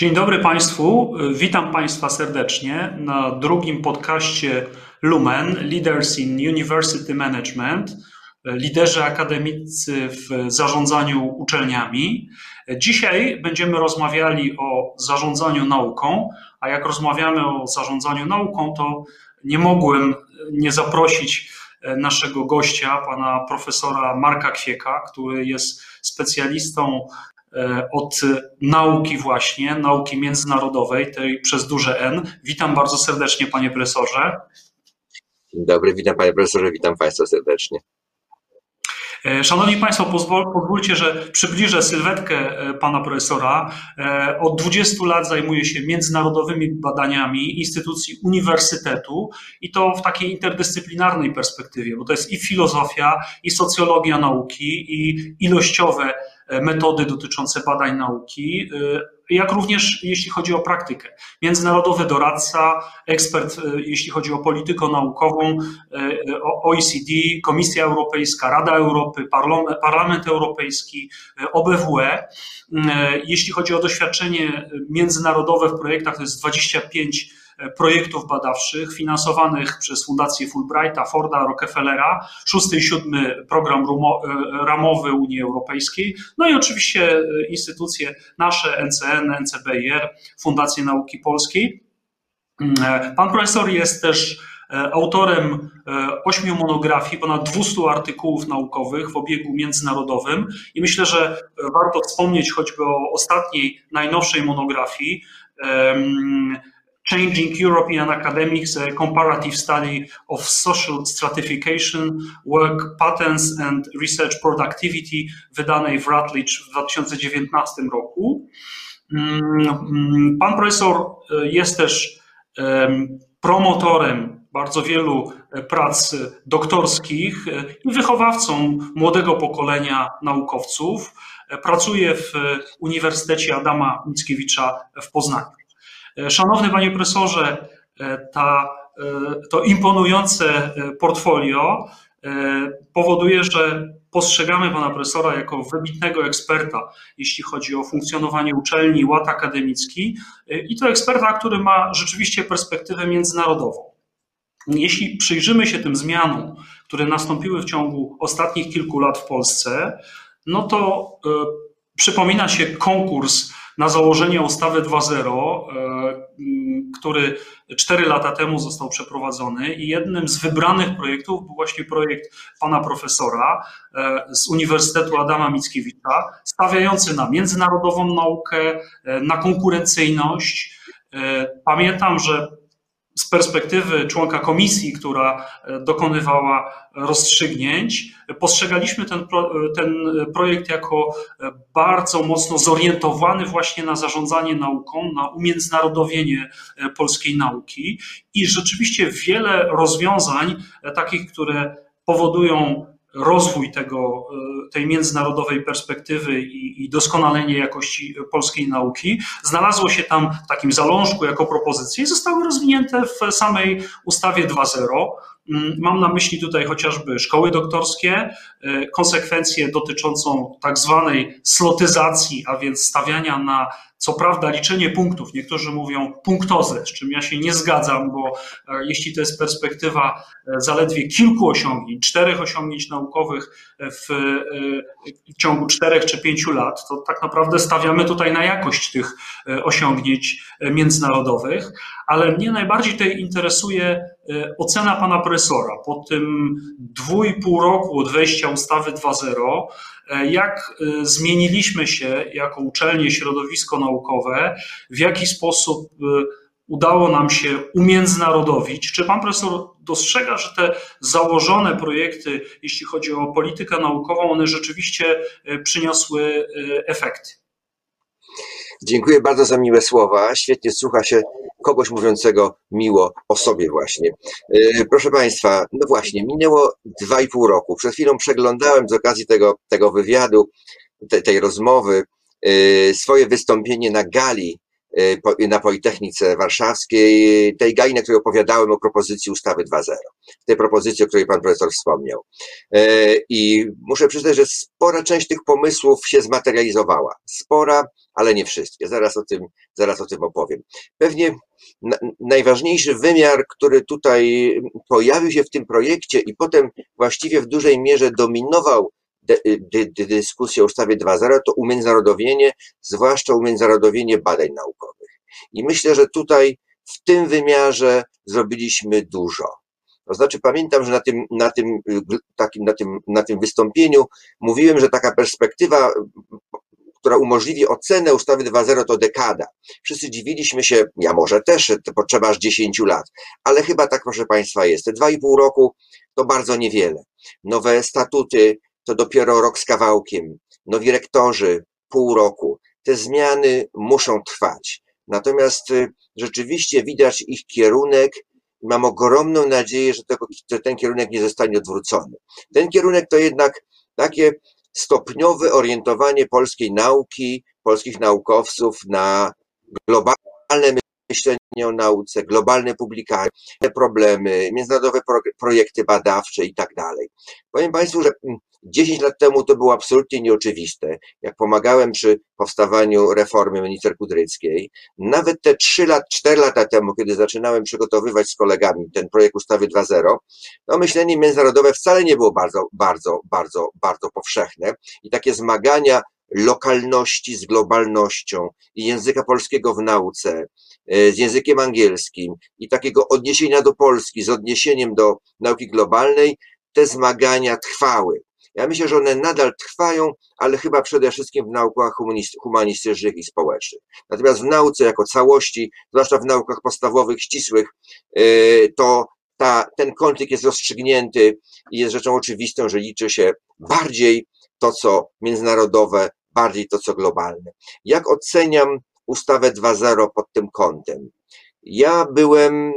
Dzień dobry Państwu. Witam Państwa serdecznie na drugim podcaście Lumen Leaders in University Management. Liderzy akademicy w zarządzaniu uczelniami. Dzisiaj będziemy rozmawiali o zarządzaniu nauką, a jak rozmawiamy o zarządzaniu nauką, to nie mogłem nie zaprosić naszego gościa, pana profesora Marka Kwieka, który jest specjalistą E, od nauki właśnie, nauki międzynarodowej, tej przez duże N. Witam bardzo serdecznie panie profesorze. Dzień dobry, witam panie profesorze, witam państwa serdecznie. E, szanowni Państwo, pozwól, pozwólcie, że przybliżę sylwetkę e, pana profesora. Od 20 lat zajmuje się międzynarodowymi badaniami instytucji uniwersytetu i to w takiej interdyscyplinarnej perspektywie, bo to jest i filozofia, i socjologia nauki, i ilościowe E, metody dotyczące badań nauki, e, jak również jeśli chodzi o praktykę. Międzynarodowy doradca, ekspert, e, jeśli chodzi o politykę naukową, OECD, Komisja Europejska, Rada Europy, Parlament Europejski, OBWE. Jeśli chodzi o doświadczenie międzynarodowe w projektach, to jest 25 projektów badawczych finansowanych przez Fundację Fulbrighta, Forda, Rockefellera, szósty i siódmy program e, ramowy Unii Europejskiej, no i oczywiście e, instytucje nasze, NCN, NCBIR, Fundację Nauki Polskiej. Mm, e, pan profesor jest też autorem ośmiu monografii, ponad 200 artykułów naukowych w obiegu międzynarodowym i myślę, że warto wspomnieć choćby o ostatniej, najnowszej monografii, Changing European Academics, a comparative study of social stratification, work patterns and research productivity, wydanej w Rutledge w 2019 roku. Mm, pan profesor e, jest też promotorem bardzo wielu e, prac doktorskich e, i wychowawcą młodego pokolenia naukowców. Pracuje w Uniwersytecie Adama Mickiewicza w Poznaniu. E, szanowny panie profesorze, e, ta, e, to imponujące portfolio powoduje, że postrzegamy pana profesora jako wybitnego eksperta, jeśli chodzi o funkcjonowanie uczelni, ład akademicki i to eksperta, który ma rzeczywiście perspektywę międzynarodową. Jeśli przyjrzymy się tym zmianom, które nastąpiły w ciągu ostatnich kilku lat w Polsce, no to przypomina się konkurs na założenie ustawy 2.0, e, który cztery lata temu został przeprowadzony i jednym z wybranych projektów był właśnie projekt pana profesora e, z Uniwersytetu Adama Mickiewicza, stawiający na międzynarodową naukę, e, na konkurencyjność. Pamiętam, że z perspektywy członka komisji, która e, dokonywała rozstrzygnięć, postrzegaliśmy ten, ten projekt jako e, bardzo mocno zorientowany właśnie na zarządzanie nauką, na umiędzynarodowienie e, polskiej nauki i rzeczywiście wiele rozwiązań takich, które powodują rozwój tego, e, tej międzynarodowej perspektywy i, i, doskonalenie jakości polskiej nauki znalazło się tam w takim zalążku jako propozycje i zostały rozwinięte w samej ustawie 2.0. Mm, mam na myśli tutaj chociażby szkoły doktorskie, e, konsekwencje dotyczącą tak zwanej slotyzacji, a więc stawiania na co prawda liczenie punktów, niektórzy mówią punktozę, z czym ja się nie zgadzam, bo e, jeśli to jest perspektywa e, zaledwie kilku osiągnięć, czterech osiągnięć naukowych w, w ciągu czterech czy pięciu lat, to tak naprawdę stawiamy tutaj na jakość tych osiągnięć międzynarodowych, ale mnie najbardziej tutaj interesuje ocena pana profesora. Po tym dwójpół roku od wejścia ustawy 2.0, e, jak e, zmieniliśmy się jako uczelnie, środowisko naukowe, w jaki sposób e, udało nam się umiędzynarodowić. Czy pan profesor dostrzega, że te założone projekty, jeśli chodzi o politykę naukową, one rzeczywiście przyniosły efekty? Dziękuję bardzo za miłe słowa. Świetnie słucha się kogoś mówiącego miło o sobie właśnie. E, proszę Państwa, no właśnie, minęło dwa i pół roku. Przed chwilą przeglądałem z okazji tego, tego wywiadu, te, tej rozmowy, e, swoje wystąpienie na gali na Politechnice Warszawskiej, tej gali, na której opowiadałem o propozycji ustawy 2.0. Tej propozycji, o której pan profesor wspomniał. I muszę przyznać, że spora część tych pomysłów się zmaterializowała. Spora, ale nie wszystkie. Zaraz o tym, zaraz o tym opowiem. Pewnie najważniejszy wymiar, który tutaj pojawił się w tym projekcie i potem właściwie w dużej mierze dominował dyskusję o ustawie 2.0, to umiędzynarodowienie, zwłaszcza umiędzynarodowienie badań naukowych. I myślę, że tutaj w tym wymiarze zrobiliśmy dużo. To znaczy, pamiętam, że na tym, na tym, takim, na tym, na tym wystąpieniu mówiłem, że taka perspektywa która umożliwi ocenę ustawy 2.0 to dekada. Wszyscy dziwiliśmy się, ja może też, to potrzeba aż 10 lat, ale chyba tak, proszę Państwa, jest. Te 2,5 roku to bardzo niewiele. Nowe statuty to dopiero rok z kawałkiem. Nowi rektorzy pół roku. Te zmiany muszą trwać. Natomiast y, rzeczywiście widać ich kierunek. Mam ogromną nadzieję, że, tego, że ten kierunek nie zostanie odwrócony. Ten kierunek to jednak takie stopniowe orientowanie polskiej nauki, polskich naukowców na globalne myślenie o nauce, globalne publikacje, problemy, międzynarodowe projekty badawcze i tak dalej. Powiem Państwu, że 10 lat temu to było absolutnie nieoczywiste. Jak pomagałem przy powstawaniu reformy minister Kudryckiej, nawet te 3 lat, 4 lata temu, kiedy zaczynałem przygotowywać z kolegami ten projekt ustawy 2.0, to myślenie międzynarodowe wcale nie było bardzo, bardzo, bardzo, bardzo powszechne i takie zmagania lokalności z globalnością i języka polskiego w nauce, e, z językiem angielskim i takiego odniesienia do Polski z odniesieniem do nauki globalnej, te zmagania trwały. Ja myślę, że one nadal trwają, ale chyba przede wszystkim w naukach humanistycznych i społecznych. Natomiast w nauce jako całości, zwłaszcza w naukach podstawowych, ścisłych, yy, to ta, ten konflikt jest rozstrzygnięty i jest rzeczą oczywistą, że liczy się bardziej to, co międzynarodowe, bardziej to, co globalne. Jak oceniam ustawę 2.0 pod tym kątem? Ja byłem,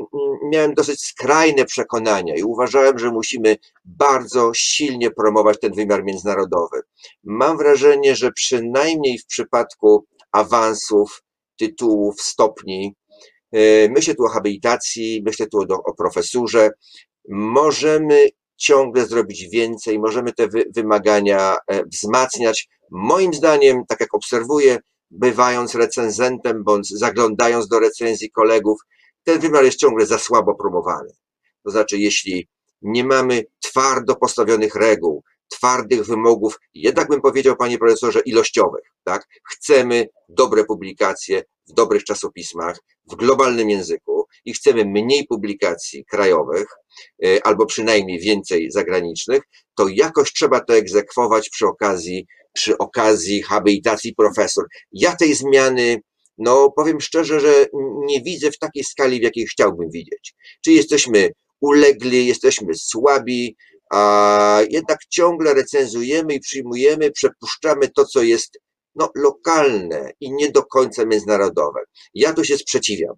miałem dosyć skrajne przekonania i uważałem, że musimy bardzo silnie promować ten wymiar międzynarodowy. Mam wrażenie, że przynajmniej w przypadku awansów, tytułów, stopni, e, myślę tu o habilitacji, myślę tu o, o profesurze, możemy ciągle zrobić więcej, możemy te wymagania e, wzmacniać. Moim zdaniem, tak jak obserwuję, bywając recenzentem bądź zaglądając do recenzji kolegów, ten wymiar jest ciągle za słabo promowany. To znaczy, jeśli nie mamy twardo postawionych reguł, twardych wymogów, jednak bym powiedział, panie profesorze, ilościowych, tak? Chcemy dobre publikacje w dobrych czasopismach, w globalnym języku i chcemy mniej publikacji krajowych, e, albo przynajmniej więcej zagranicznych, to jakoś trzeba to egzekwować przy okazji przy okazji habilitacji profesor. Ja tej zmiany, no powiem szczerze, że nie widzę w takiej skali, w jakiej chciałbym widzieć. Czy jesteśmy ulegli, jesteśmy słabi, a jednak ciągle recenzujemy i przyjmujemy, przepuszczamy to, co jest no, lokalne i nie do końca międzynarodowe. Ja tu się sprzeciwiam.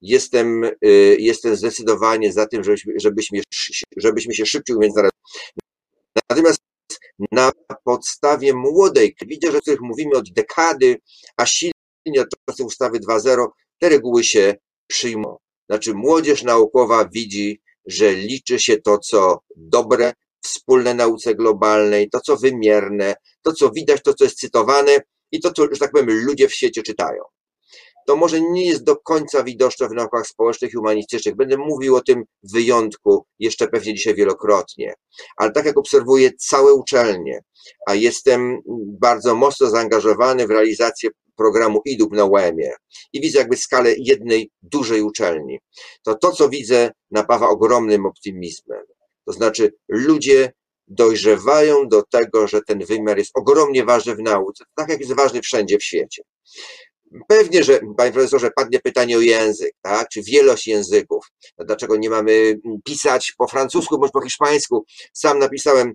Jestem, y, jestem zdecydowanie za tym, żebyśmy, żebyśmy, żebyśmy się szybciej umiędzynarodowali. Natomiast na podstawie młodej, widzę, że o których mówimy od dekady, a silnie od czasu ustawy 2.0, te reguły się przyjmą. Znaczy młodzież naukowa widzi, że liczy się to, co dobre, wspólne nauce globalnej, to, co wymierne, to, co widać, to, co jest cytowane i to, co, że tak powiem, ludzie w świecie czytają to może nie jest do końca widoczne w naukach społecznych i humanistycznych. Będę mówił o tym wyjątku jeszcze pewnie dzisiaj wielokrotnie. Ale tak jak obserwuję całe uczelnie, a jestem bardzo mocno zaangażowany w realizację programu IDUB na UEM-ie i widzę jakby skalę jednej dużej uczelni, to to, co widzę, napawa ogromnym optymizmem. To znaczy ludzie dojrzewają do tego, że ten wymiar jest ogromnie ważny w nauce, tak jak jest ważny wszędzie w świecie. Pewnie, że panie profesorze, padnie pytanie o język, tak? czy wielość języków. Dlaczego nie mamy pisać po francusku bądź po hiszpańsku? Sam napisałem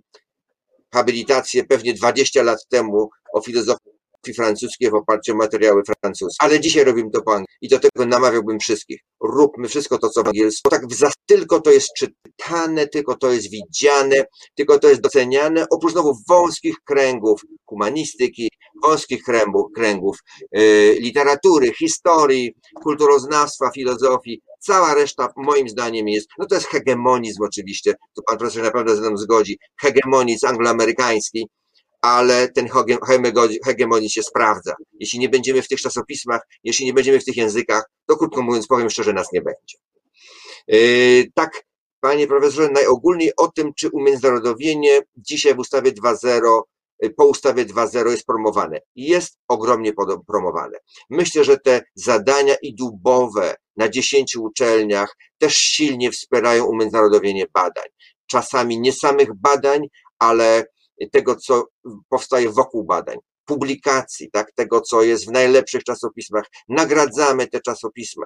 habilitację pewnie 20 lat temu o filozofii francuskiej w oparciu o materiały francuskie. Ale dzisiaj robimy to po angielsku i do tego namawiałbym wszystkich. Róbmy wszystko to, co w angielsku. Tak tylko to jest czytane, tylko to jest widziane, tylko to jest doceniane, oprócz znowu wąskich kręgów humanistyki, wąskich kręgów literatury, historii, kulturoznawstwa, filozofii. Cała reszta, moim zdaniem, jest, no to jest hegemonizm oczywiście, tu pan profesor na pewno ze mną zgodzi, hegemonizm angloamerykański, ale ten hegemonizm się sprawdza. Jeśli nie będziemy w tych czasopismach, jeśli nie będziemy w tych językach, to krótko mówiąc, powiem szczerze, nas nie będzie. Tak, panie profesorze, najogólniej o tym, czy umiędzynarodowienie dzisiaj w ustawie 2.0 po ustawie 2.0 jest promowane. Jest ogromnie promowane. Myślę, że te zadania i dubowe na 10 uczelniach też silnie wspierają umiędzynarodowienie badań. Czasami nie samych badań, ale tego, co powstaje wokół badań publikacji, tak, tego, co jest w najlepszych czasopismach. Nagradzamy te czasopisma,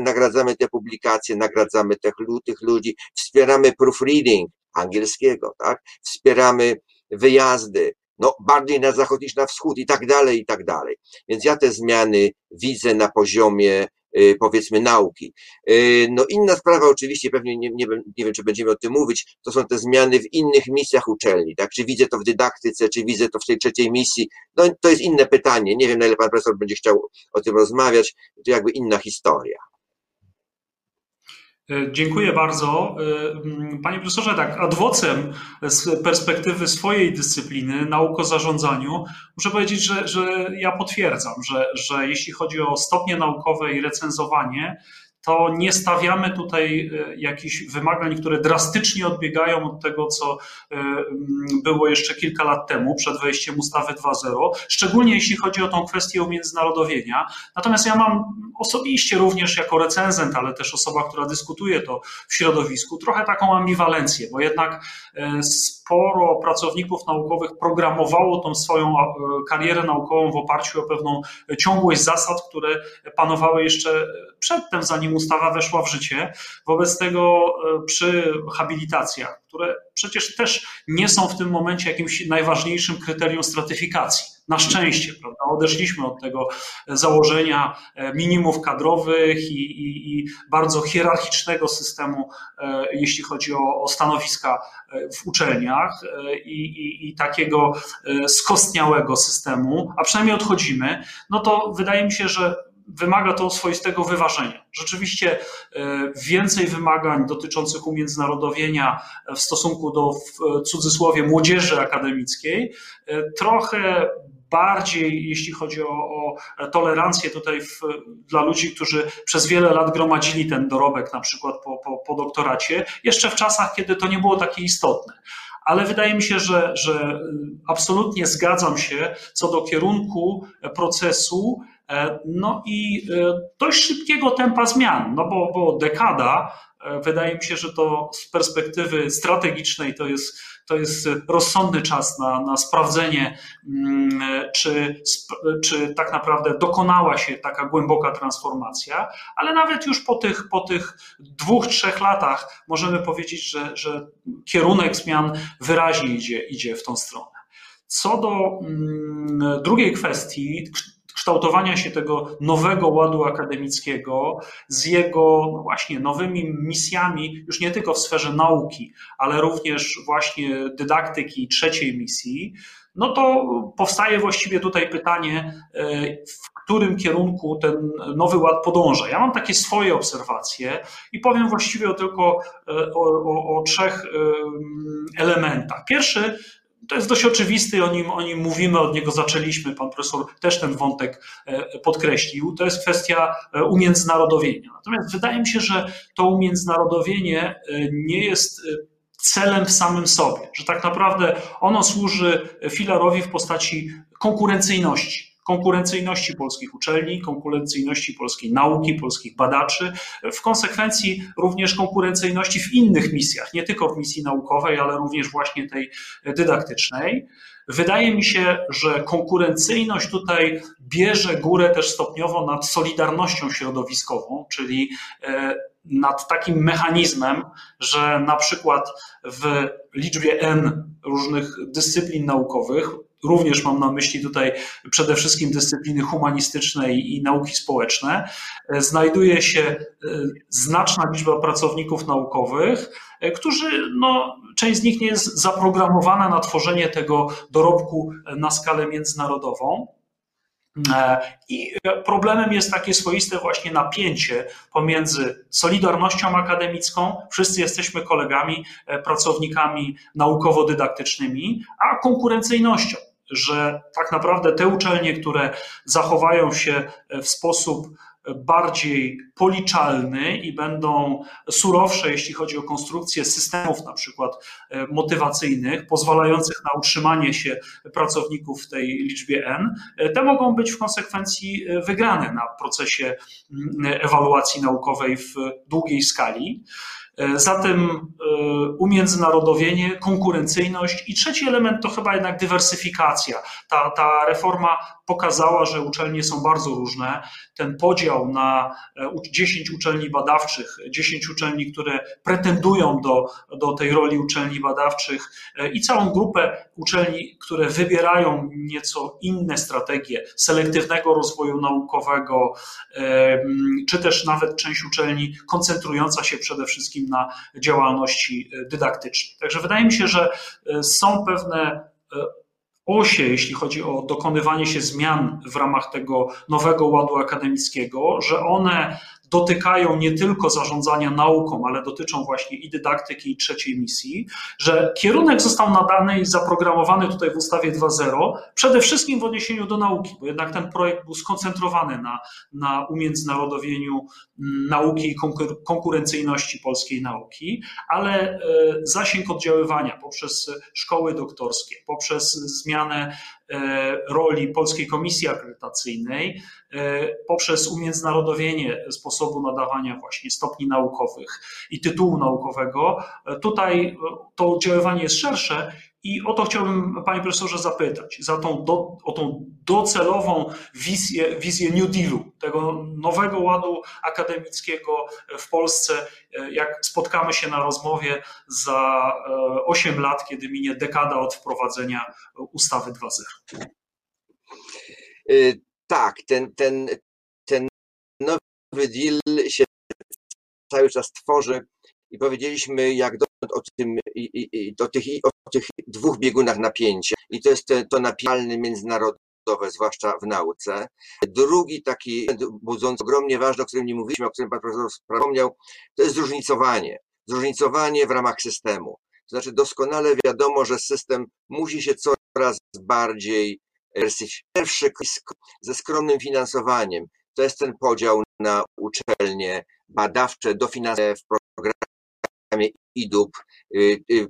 nagradzamy te publikacje, nagradzamy tych, tych ludzi, wspieramy proofreading angielskiego, tak, wspieramy wyjazdy, no bardziej na zachód niż na wschód i tak dalej, i tak dalej. Więc ja te zmiany widzę na poziomie y, powiedzmy nauki. Y, no inna sprawa oczywiście, pewnie nie, nie, wiem, nie wiem, czy będziemy o tym mówić, to są te zmiany w innych misjach uczelni, tak? Czy widzę to w dydaktyce, czy widzę to w tej trzeciej misji? No to jest inne pytanie, nie wiem na ile pan profesor będzie chciał o tym rozmawiać, to jakby inna historia. E, dziękuję bardzo. E, panie profesorze, tak, adwocem z perspektywy swojej dyscypliny, nauk o zarządzaniu, muszę powiedzieć, że, że ja potwierdzam, że, że jeśli chodzi o stopnie naukowe i recenzowanie, to nie stawiamy tutaj e, jakichś wymagań, które drastycznie odbiegają od tego, co e, było jeszcze kilka lat temu, przed wejściem ustawy 2.0, szczególnie jeśli chodzi o tą kwestię umiędzynarodowienia. Natomiast ja mam osobiście również jako recenzent, ale też osoba, która dyskutuje to w środowisku, trochę taką ambiwalencję, bo jednak e, sporo pracowników naukowych programowało tą swoją karierę naukową w oparciu o pewną ciągłość zasad, które panowały jeszcze przedtem, zanim ustawa weszła w życie. Wobec tego e, przy habilitacjach, które przecież też nie są w tym momencie jakimś najważniejszym kryterium stratyfikacji. Na szczęście, prawda? Odeszliśmy od tego założenia e, minimów kadrowych i, i, i bardzo hierarchicznego systemu, e, jeśli chodzi o, o stanowiska w uczelniach i, i, takiego skostniałego systemu, a przynajmniej odchodzimy, no to wydaje mi się, że wymaga to swoistego wyważenia. Rzeczywiście e, więcej wymagań dotyczących umiędzynarodowienia w stosunku do w cudzysłowie młodzieży akademickiej, e, trochę bardziej, jeśli chodzi o, o tolerancję tutaj w, dla ludzi, którzy przez wiele lat gromadzili ten dorobek, na przykład po, po, po doktoracie, jeszcze w czasach, kiedy to nie było takie istotne ale wydaje mi się, że, że absolutnie zgadzam się co do kierunku procesu E, no i e, dość szybkiego tempa zmian, no bo, bo dekada, e, wydaje mi się, że to z perspektywy strategicznej to jest, to jest rozsądny czas na, na sprawdzenie, mm, czy, czy tak naprawdę dokonała się taka głęboka transformacja, ale nawet już po tych, po tych dwóch, trzech latach możemy powiedzieć, że, że kierunek zmian wyraźnie idzie, idzie w tą stronę. Co do mm, drugiej kwestii, kształtowania się tego nowego ładu akademickiego z jego no właśnie nowymi misjami, już nie tylko w sferze nauki, ale również właśnie dydaktyki trzeciej misji, no to powstaje właściwie tutaj pytanie, e, w którym kierunku ten nowy ład podąża. Ja mam takie swoje obserwacje i powiem właściwie tylko e, o, o, o trzech elementach. Pierwszy to jest dość oczywisty, o nim, o nim mówimy, od niego zaczęliśmy, pan profesor też ten wątek e, podkreślił, to jest kwestia e, umiędzynarodowienia. Natomiast wydaje mi się, że to umiędzynarodowienie e, nie jest celem w samym sobie, że tak naprawdę ono służy filarowi w postaci konkurencyjności konkurencyjności polskich uczelni, konkurencyjności polskiej nauki, polskich badaczy, w konsekwencji również konkurencyjności w innych misjach, nie tylko w misji naukowej, ale również właśnie tej dydaktycznej. Wydaje mi się, że konkurencyjność tutaj bierze górę też stopniowo nad solidarnością środowiskową, czyli e, nad takim mechanizmem, że na przykład w liczbie N różnych dyscyplin naukowych również mam na myśli tutaj przede wszystkim dyscypliny humanistyczne i nauki społeczne, znajduje się znaczna liczba pracowników naukowych, którzy, no, część z nich nie jest zaprogramowana na tworzenie tego dorobku na skalę międzynarodową. E, I problemem jest takie swoiste właśnie napięcie pomiędzy solidarnością akademicką, wszyscy jesteśmy kolegami, e, pracownikami naukowo-dydaktycznymi, a konkurencyjnością, że tak naprawdę te uczelnie, które zachowają się w sposób bardziej policzalny i będą surowsze, jeśli chodzi o konstrukcję systemów, na przykład e, motywacyjnych, pozwalających na utrzymanie się pracowników w tej liczbie N, e, te mogą być w konsekwencji e, wygrane na procesie mm, ewaluacji naukowej w długiej skali. Zatem umiędzynarodowienie, konkurencyjność i trzeci element to chyba jednak dywersyfikacja. Ta, ta reforma pokazała, że uczelnie są bardzo różne. Ten podział na 10 e, uczelni badawczych, 10 uczelni, które pretendują do, do tej roli uczelni badawczych e, i całą grupę uczelni, które wybierają nieco inne strategie selektywnego rozwoju naukowego, e, czy też nawet część uczelni koncentrująca się przede wszystkim na działalności dydaktycznej. Także wydaje mi się, że są pewne osie, jeśli chodzi o dokonywanie się zmian w ramach tego nowego ładu akademickiego, że one dotykają nie tylko zarządzania nauką, ale dotyczą właśnie i dydaktyki, i trzeciej misji, że kierunek został nadany i zaprogramowany tutaj w ustawie 2.0, przede wszystkim w odniesieniu do nauki, bo jednak ten projekt był skoncentrowany na, na umiędzynarodowieniu mm, nauki i konkurencyjności polskiej nauki, ale e, zasięg oddziaływania poprzez szkoły doktorskie, poprzez zmianę roli Polskiej Komisji Akredytacyjnej e, poprzez umiędzynarodowienie sposobu nadawania właśnie stopni naukowych i tytułu naukowego. E, tutaj to oddziaływanie jest szersze i o to chciałbym, panie profesorze, zapytać, za tą do, o tą docelową wizję, wizję New Dealu, tego nowego ładu akademickiego w Polsce, jak spotkamy się na rozmowie za 8 lat, kiedy minie dekada od wprowadzenia ustawy 2.0. Y, tak, ten, ten, ten nowy deal się cały czas tworzy i powiedzieliśmy, jak do, o, tym, i, i, o, tych, o tych dwóch biegunach napięcia. I to jest to, to napialny międzynarodowe, zwłaszcza w nauce. Drugi taki budzący, ogromnie ważny, o którym nie mówiliśmy, o którym pan profesor wspomniał, to jest zróżnicowanie. Zróżnicowanie w ramach systemu. To znaczy doskonale wiadomo, że system musi się coraz bardziej Pierwszy ze skromnym finansowaniem to jest ten podział na uczelnie badawcze, dofinansowane w programie IDUB. Y, y,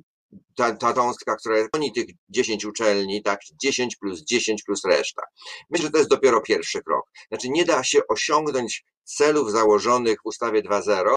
ta, ta cząstka, która oni tych 10 uczelni, tak, 10 plus 10 plus reszta. Myślę, że to jest dopiero pierwszy krok. Znaczy nie da się osiągnąć celów założonych w ustawie 2.0,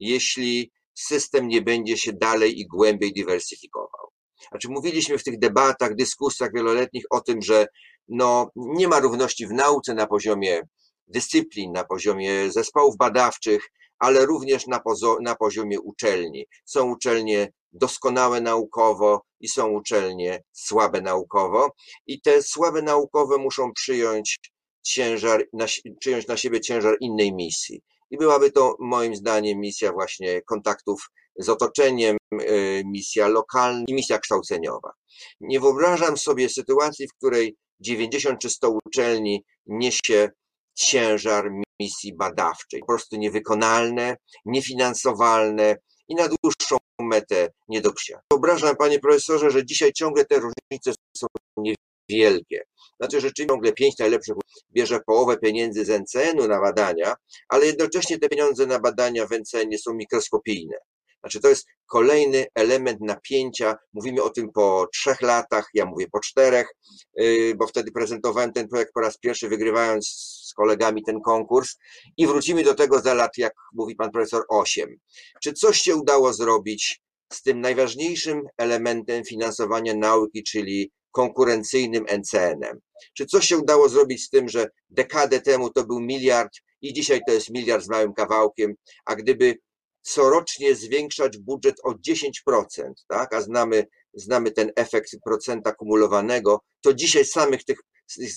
jeśli system nie będzie się dalej i głębiej dywersyfikował. Znaczy mówiliśmy w tych debatach, dyskusjach wieloletnich o tym, że no, nie ma równości w nauce na poziomie dyscyplin, na poziomie zespołów badawczych, ale również na, na poziomie uczelni. Są uczelnie doskonałe naukowo i są uczelnie słabe naukowo i te słabe naukowe muszą przyjąć ciężar, na, przyjąć na siebie ciężar innej misji. I byłaby to moim zdaniem misja właśnie kontaktów z otoczeniem, y, misja lokalna i misja kształceniowa. Nie wyobrażam sobie sytuacji, w której 90 czy 100 uczelni niesie ciężar misji badawczej. Po prostu niewykonalne, niefinansowalne i na dłuższą metę nie do przyjęcia. Wyobrażam, panie profesorze, że dzisiaj ciągle te różnice są niewielkie. Znaczy, że ciągle pięć najlepszych bierze połowę pieniędzy z NCN-u na badania, ale jednocześnie te pieniądze na badania w NCN są mikroskopijne. Znaczy, to jest kolejny element napięcia. Mówimy o tym po trzech latach, ja mówię po czterech, yy, bo wtedy prezentowałem ten projekt po raz pierwszy, wygrywając z kolegami ten konkurs. I wrócimy do tego za lat, jak mówi pan profesor, osiem. Czy coś się udało zrobić z tym najważniejszym elementem finansowania nauki, czyli konkurencyjnym NCN-em? Czy coś się udało zrobić z tym, że dekadę temu to był miliard i dzisiaj to jest miliard z małym kawałkiem, a gdyby corocznie zwiększać budżet o 10%, tak? a znamy znamy ten efekt procenta kumulowanego, to dzisiaj samych tych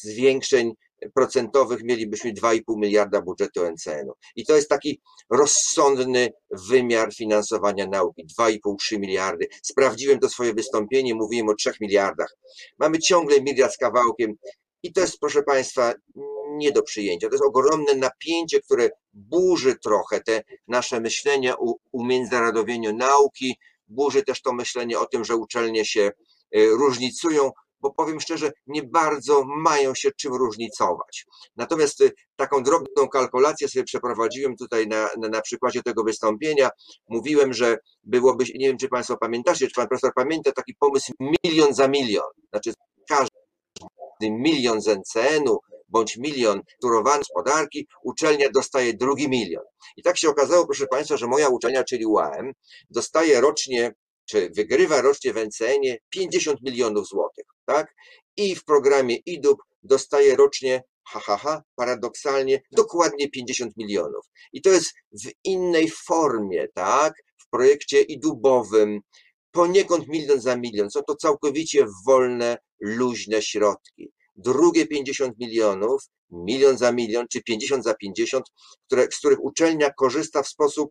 zwiększeń procentowych mielibyśmy 2,5 miliarda budżetu NCN-u. I to jest taki rozsądny wymiar finansowania nauki. 2,5-3 miliardy. Sprawdziłem to swoje wystąpienie, mówiłem o 3 miliardach. Mamy ciągle miliard z kawałkiem i to jest, proszę Państwa, nie do przyjęcia. To jest ogromne napięcie, które burzy trochę te nasze myślenie o umiędzynarodowieniu nauki, burzy też to myślenie o tym, że uczelnie się y, różnicują, bo powiem szczerze, nie bardzo mają się czym różnicować. Natomiast y, taką drobną kalkulację sobie przeprowadziłem tutaj na, na, na przykładzie tego wystąpienia. Mówiłem, że byłoby, nie wiem czy Państwo pamiętacie, czy Pan Profesor pamięta taki pomysł milion za milion. Znaczy każdy milion z NCN-u bądź milion turowany gospodarki, uczelnia dostaje drugi milion. I tak się okazało, proszę Państwa, że moja uczelnia, czyli UAM, dostaje rocznie, czy wygrywa rocznie w NCN-ie 50 milionów złotych, tak? I w programie IDUB dostaje rocznie ha, ha, ha, paradoksalnie, dokładnie 50 milionów. I to jest w innej formie, tak? W projekcie idubowym, poniekąd milion za milion. Są to całkowicie wolne, luźne środki drugie 50 milionów, milion za milion, czy 50 za 50, które, z których uczelnia korzysta w sposób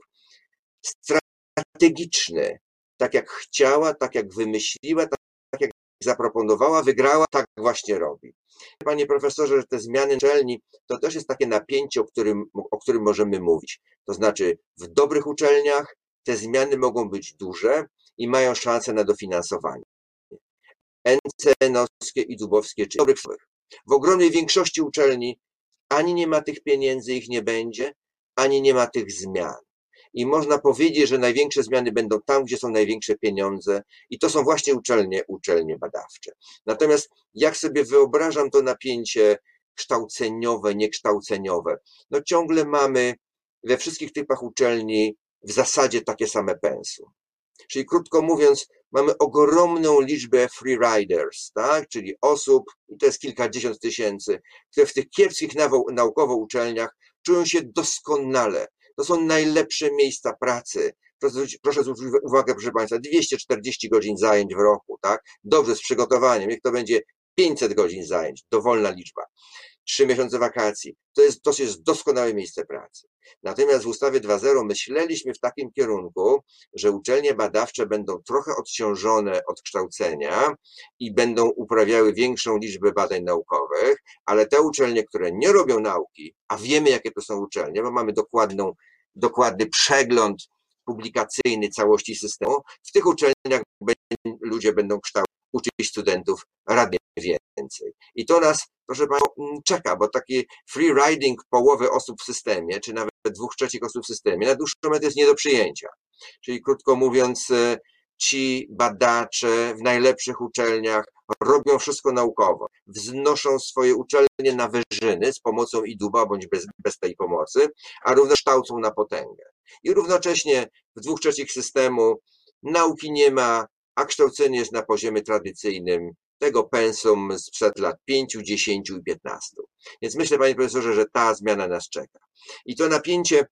strategiczny, tak jak chciała, tak jak wymyśliła, tak jak zaproponowała, wygrała, tak właśnie robi. Panie profesorze, że te zmiany uczelni to też jest takie napięcie, o którym, o którym możemy mówić. To znaczy, w dobrych uczelniach te zmiany mogą być duże i mają szansę na dofinansowanie. NCN-owskie i Dubowskie, czy dobrych W ogromnej większości uczelni ani nie ma tych pieniędzy, ich nie będzie, ani nie ma tych zmian. I można powiedzieć, że największe zmiany będą tam, gdzie są największe pieniądze, i to są właśnie uczelnie, uczelnie badawcze. Natomiast jak sobie wyobrażam to napięcie kształceniowe, niekształceniowe, no ciągle mamy we wszystkich typach uczelni w zasadzie takie same pensum. Czyli krótko mówiąc, mamy ogromną liczbę freeriders, tak? czyli osób, i to jest kilkadziesiąt tysięcy, które w tych kiepskich naukowo uczelniach czują się doskonale. To są najlepsze miejsca pracy. Proszę zwrócić uwagę, proszę Państwa, 240 godzin zajęć w roku, tak? Dobrze, z przygotowaniem, niech to będzie 500 godzin zajęć, dowolna liczba trzy miesiące wakacji. To jest, to jest doskonałe miejsce pracy. Natomiast w ustawie 2.0 myśleliśmy w takim kierunku, że uczelnie badawcze będą trochę odciążone od kształcenia i będą uprawiały większą liczbę badań naukowych, ale te uczelnie, które nie robią nauki, a wiemy jakie to są uczelnie, bo mamy dokładną, dokładny przegląd publikacyjny całości systemu, w tych uczelniach ludzie będą kształcić uczyć studentów radnie więcej. I to nas, proszę Państwa, mm, czeka, bo taki free riding połowy osób w systemie, czy nawet dwóch trzecich osób w systemie, na dłuższą metę jest nie do przyjęcia. Czyli krótko mówiąc, e, ci badacze w najlepszych uczelniach robią wszystko naukowo, wznoszą swoje uczelnie na wyżyny z pomocą IDUBA bądź bez, bez tej pomocy, a również kształcą na potęgę. I równocześnie w dwóch trzecich systemu nauki nie ma, a kształcenie jest na poziomie tradycyjnym tego pensum sprzed lat 5, 10 i 15. Więc myślę, panie profesorze, że ta zmiana nas czeka. I to napięcie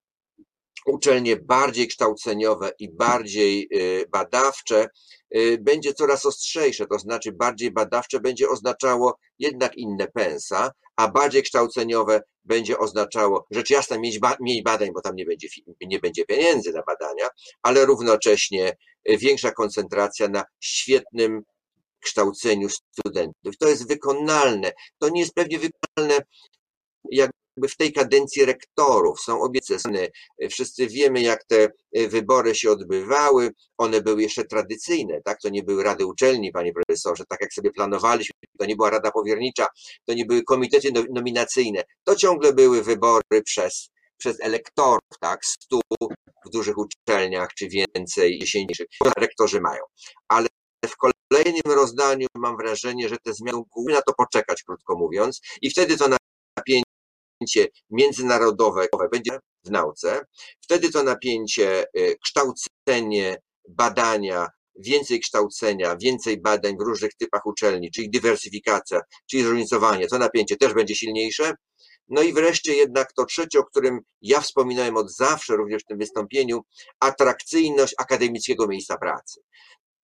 uczelnie bardziej kształceniowe i bardziej y, badawcze y, będzie coraz ostrzejsze, to znaczy bardziej badawcze będzie oznaczało jednak inne pensa, a bardziej kształceniowe będzie oznaczało, rzecz jasna, mieć, ba mniej badań, bo tam nie będzie, nie będzie pieniędzy na badania, ale równocześnie y, większa koncentracja na świetnym kształceniu studentów. To jest wykonalne. To nie jest pewnie wykonalne jakby w tej kadencji rektorów. Są obiecane. Wszyscy wiemy, jak te wybory się odbywały. One były jeszcze tradycyjne, tak? To nie były rady uczelni, panie profesorze, tak jak sobie planowaliśmy. To nie była rada powiernicza, to nie były komitety nominacyjne. To ciągle były wybory przez przez elektorów, tak, stu w dużych uczelniach, czy więcej, dziesięciu, rektorzy mają. Ale w kolejnym rozdaniu mam wrażenie, że te zmiany mogły na to poczekać, krótko mówiąc, i wtedy to napięcie międzynarodowe będzie w nauce, wtedy to napięcie y, kształcenie, badania, więcej kształcenia, więcej badań w różnych typach uczelni, czyli dywersyfikacja, czyli zróżnicowanie, to napięcie też będzie silniejsze. No i wreszcie jednak to trzecie, o którym ja wspominałem od zawsze, również w tym wystąpieniu, atrakcyjność akademickiego miejsca pracy.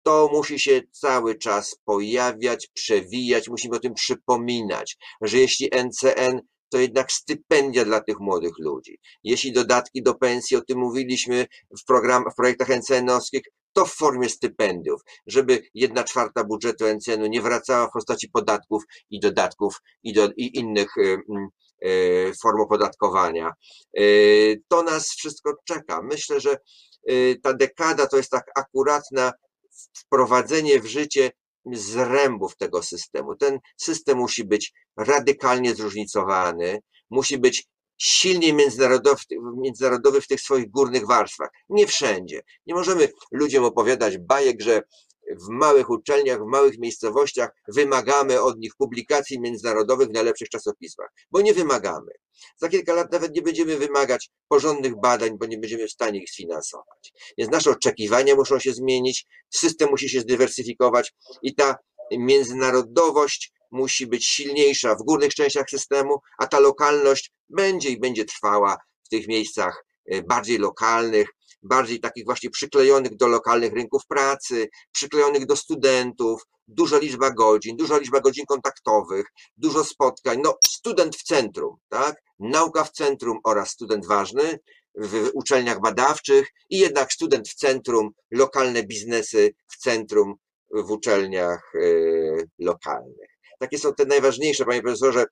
To musi się cały czas pojawiać, przewijać, musimy o tym przypominać, że jeśli NCN to jednak stypendia dla tych młodych ludzi. Jeśli dodatki do pensji, o tym mówiliśmy w, program, w projektach NCN-owskich, to w formie stypendiów, żeby jedna czwarta budżetu NCN-u nie wracała w postaci podatków i dodatków i, do, i innych y, y, form opodatkowania. Y, to nas wszystko czeka. Myślę, że ta dekada to jest tak akuratna wprowadzenie w życie zrębów tego systemu. Ten system musi być radykalnie zróżnicowany, musi być silnie międzynarodowy, międzynarodowy w tych swoich górnych warstwach. Nie wszędzie. Nie możemy ludziom opowiadać bajek, że w małych uczelniach, w małych miejscowościach wymagamy od nich publikacji międzynarodowych w najlepszych czasopismach, bo nie wymagamy. Za kilka lat nawet nie będziemy wymagać porządnych badań, bo nie będziemy w stanie ich sfinansować. Więc nasze oczekiwania muszą się zmienić, system musi się zdywersyfikować i ta międzynarodowość musi być silniejsza w górnych częściach systemu, a ta lokalność będzie i będzie trwała w tych miejscach e, bardziej lokalnych, bardziej takich właśnie przyklejonych do lokalnych rynków pracy, przyklejonych do studentów, duża liczba godzin, duża liczba godzin kontaktowych, dużo spotkań. No, student w centrum, tak? Nauka w centrum oraz student ważny w uczelniach badawczych i jednak student w centrum, lokalne biznesy w centrum w uczelniach y, lokalnych. Takie są te najważniejsze, panie profesorze,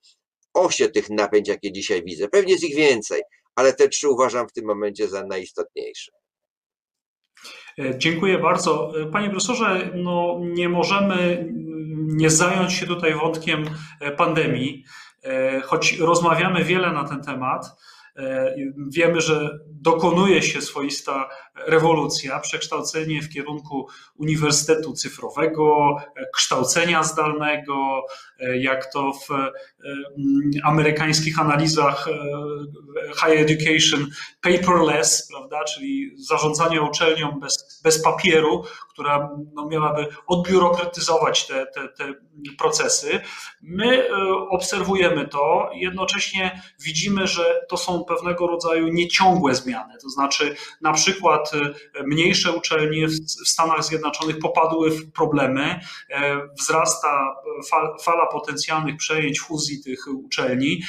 osie tych napięć, jakie dzisiaj widzę. Pewnie jest ich więcej, ale te trzy uważam w tym momencie za najistotniejsze. E, dziękuję bardzo. E, panie profesorze, no nie możemy nie zająć się tutaj wątkiem e, pandemii, choć rozmawiamy wiele na ten temat. Wiemy, że dokonuje się swoista rewolucja, przekształcenie w kierunku uniwersytetu cyfrowego, kształcenia zdalnego, jak to w mm, amerykańskich analizach e, higher education paperless, prawda, czyli zarządzanie uczelnią bez, bez papieru, która no, miałaby odbiurokratyzować te, te, te procesy. My e, obserwujemy to, jednocześnie widzimy, że to są pewnego rodzaju nieciągłe zmiany, to znaczy na przykład e, mniejsze uczelnie w Stanach Zjednoczonych popadły w problemy, wzrasta fala potencjalnych przejęć, fuzji tych uczelni,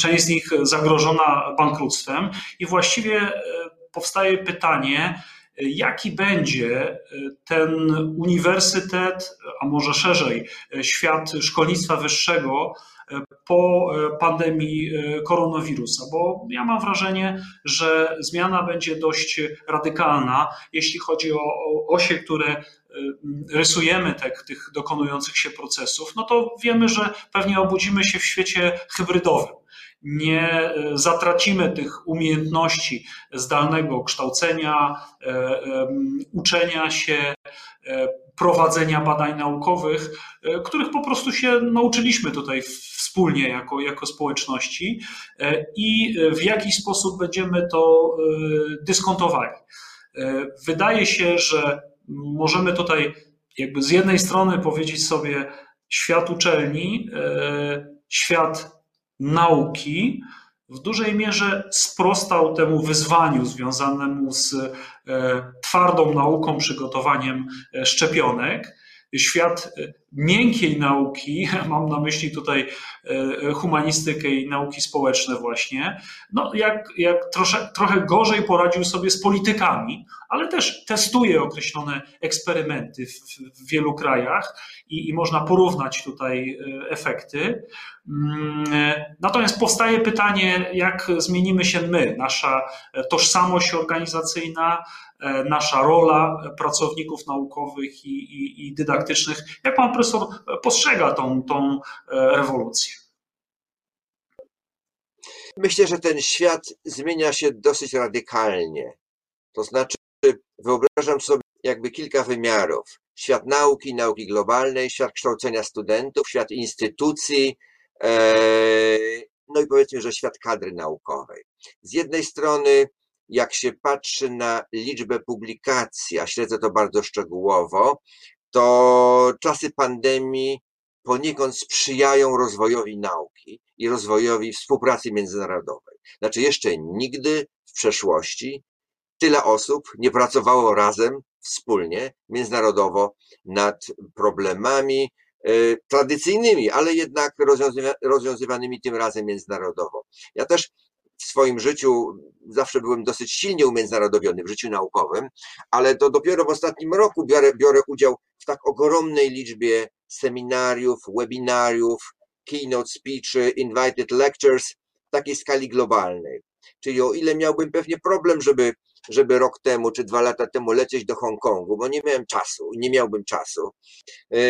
część z nich zagrożona bankructwem. I właściwie e, powstaje pytanie, jaki będzie e, ten uniwersytet, a może szerzej e, świat szkolnictwa wyższego po pandemii koronawirusa, bo ja mam wrażenie, że zmiana będzie dość radykalna, jeśli chodzi o osie, które rysujemy te, tych dokonujących się procesów, no to wiemy, że pewnie obudzimy się w świecie hybrydowym. Nie y, zatracimy tych umiejętności zdalnego kształcenia, y, uczenia się, prowadzenia badań naukowych, których po prostu się nauczyliśmy tutaj wspólnie jako, jako społeczności i w jaki sposób będziemy to dyskontowali. Wydaje się, że możemy tutaj jakby z jednej strony powiedzieć sobie świat uczelni, e, świat nauki w dużej mierze sprostał temu wyzwaniu związanemu z e, twardą nauką, przygotowaniem e, szczepionek. Świat miękkiej nauki, mam na myśli tutaj humanistykę i nauki społeczne właśnie, no jak, jak trosze, trochę gorzej poradził sobie z politykami, ale też testuje określone eksperymenty w, w wielu krajach i, i, można porównać tutaj e, efekty. Mm, natomiast powstaje pytanie, jak zmienimy się my, nasza tożsamość organizacyjna, e, nasza rola pracowników naukowych i, i, i dydaktycznych. Jak pan profesor postrzega tą, tą e, rewolucję? Myślę, że ten świat zmienia się dosyć radykalnie. To znaczy, wyobrażam sobie jakby kilka wymiarów. Świat nauki, nauki globalnej, świat kształcenia studentów, świat instytucji, e, no i powiedzmy, że świat kadry naukowej. Z jednej strony, jak się patrzy na liczbę publikacji, a śledzę to bardzo szczegółowo, to czasy pandemii poniekąd sprzyjają rozwojowi nauki i rozwojowi współpracy międzynarodowej. Znaczy, jeszcze nigdy w przeszłości tyle osób nie pracowało razem wspólnie, międzynarodowo nad problemami y, tradycyjnymi, ale jednak rozwiązywanymi tym razem międzynarodowo. Ja też w swoim życiu zawsze byłem dosyć silnie umiędzynarodowiony w życiu naukowym, ale to dopiero w ostatnim roku biorę, biorę udział w tak ogromnej liczbie seminariów, webinariów, keynote speeches, invited lectures w takiej skali globalnej. Czyli o ile miałbym pewnie problem, żeby, żeby rok temu czy dwa lata temu lecieć do Hongkongu, bo nie miałem czasu, nie miałbym czasu, yy,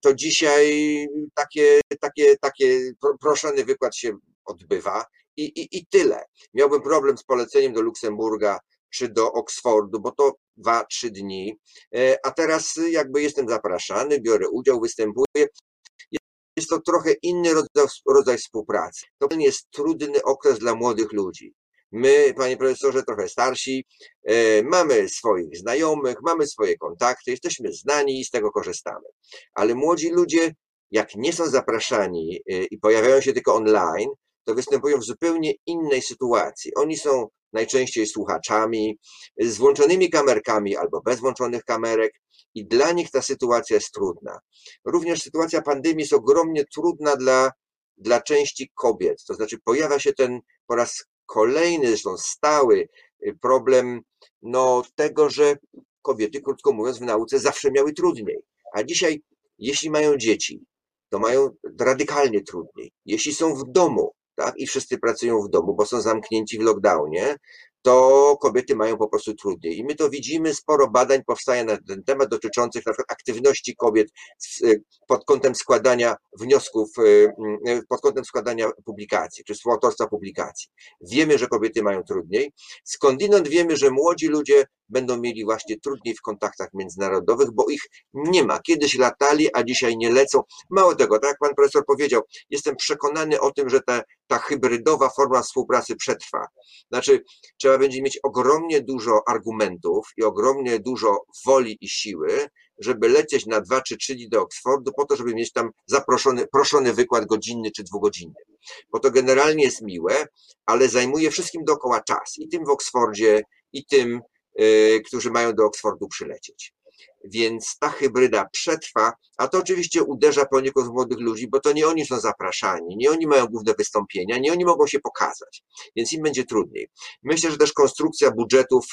to dzisiaj takie, takie, takie proszony wykład się odbywa i, i, i tyle. Miałbym problem z poleceniem do Luksemburga czy do Oksfordu, bo to dwa, trzy dni, yy, a teraz jakby jestem zapraszany, biorę udział, występuję jest to trochę inny rodzaj, rodzaj współpracy. To jest trudny okres dla młodych ludzi. My, panie profesorze, trochę starsi, e, mamy swoich znajomych, mamy swoje kontakty, jesteśmy znani i z tego korzystamy. Ale młodzi ludzie, jak nie są zapraszani e, i pojawiają się tylko online, to występują w zupełnie innej sytuacji. Oni są najczęściej słuchaczami, z włączonymi kamerkami albo bez włączonych kamerek i dla nich ta sytuacja jest trudna. Również sytuacja pandemii jest ogromnie trudna dla, dla części kobiet, to znaczy pojawia się ten po raz kolejny, zresztą stały y, problem no, tego, że kobiety, krótko mówiąc, w nauce zawsze miały trudniej. A dzisiaj, jeśli mają dzieci, to mają radykalnie trudniej. Jeśli są w domu, tak, i wszyscy pracują w domu, bo są zamknięci w lockdownie, to kobiety mają po prostu trudniej. I my to widzimy, sporo badań powstaje na ten temat dotyczących na przykład aktywności kobiet pod kątem składania wniosków, y, y, pod kątem składania publikacji, czy współautorstwa publikacji. Wiemy, że kobiety mają trudniej. Skądinąd wiemy, że młodzi ludzie będą mieli właśnie trudniej w kontaktach międzynarodowych, bo ich nie ma. Kiedyś latali, a dzisiaj nie lecą. Mało tego, tak jak pan profesor powiedział, jestem przekonany o tym, że ta, ta hybrydowa forma współpracy przetrwa. Znaczy, trzeba będzie mieć ogromnie dużo argumentów i ogromnie dużo woli i siły, żeby lecieć na dwa czy trzy dni do Oksfordu po to, żeby mieć tam zaproszony proszony wykład godzinny czy dwugodzinny. Bo to generalnie jest miłe, ale zajmuje wszystkim dookoła czas. I tym w Oksfordzie, i tym którzy mają do Oksfordu przylecieć. Więc ta hybryda przetrwa, a to oczywiście uderza poniekąd w młodych ludzi, bo to nie oni są zapraszani, nie oni mają główne wystąpienia, nie oni mogą się pokazać, więc im będzie trudniej. Myślę, że też konstrukcja budżetów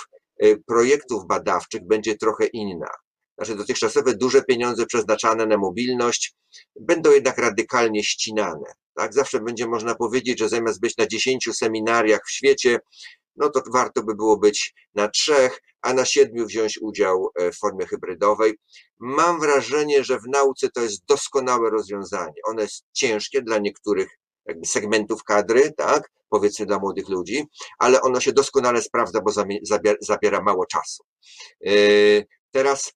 y, projektów badawczych będzie trochę inna. Znaczy dotychczasowe duże pieniądze przeznaczane na mobilność będą jednak radykalnie ścinane. Tak? Zawsze będzie można powiedzieć, że zamiast być na dziesięciu seminariach w świecie, no to warto by było być na trzech, a na siedmiu wziąć udział e, w formie hybrydowej. Mam wrażenie, że w nauce to jest doskonałe rozwiązanie. Ono jest ciężkie dla niektórych jakby segmentów kadry, tak, powiedzmy dla młodych ludzi, ale ono się doskonale sprawdza, bo zabiera mało czasu. E, teraz,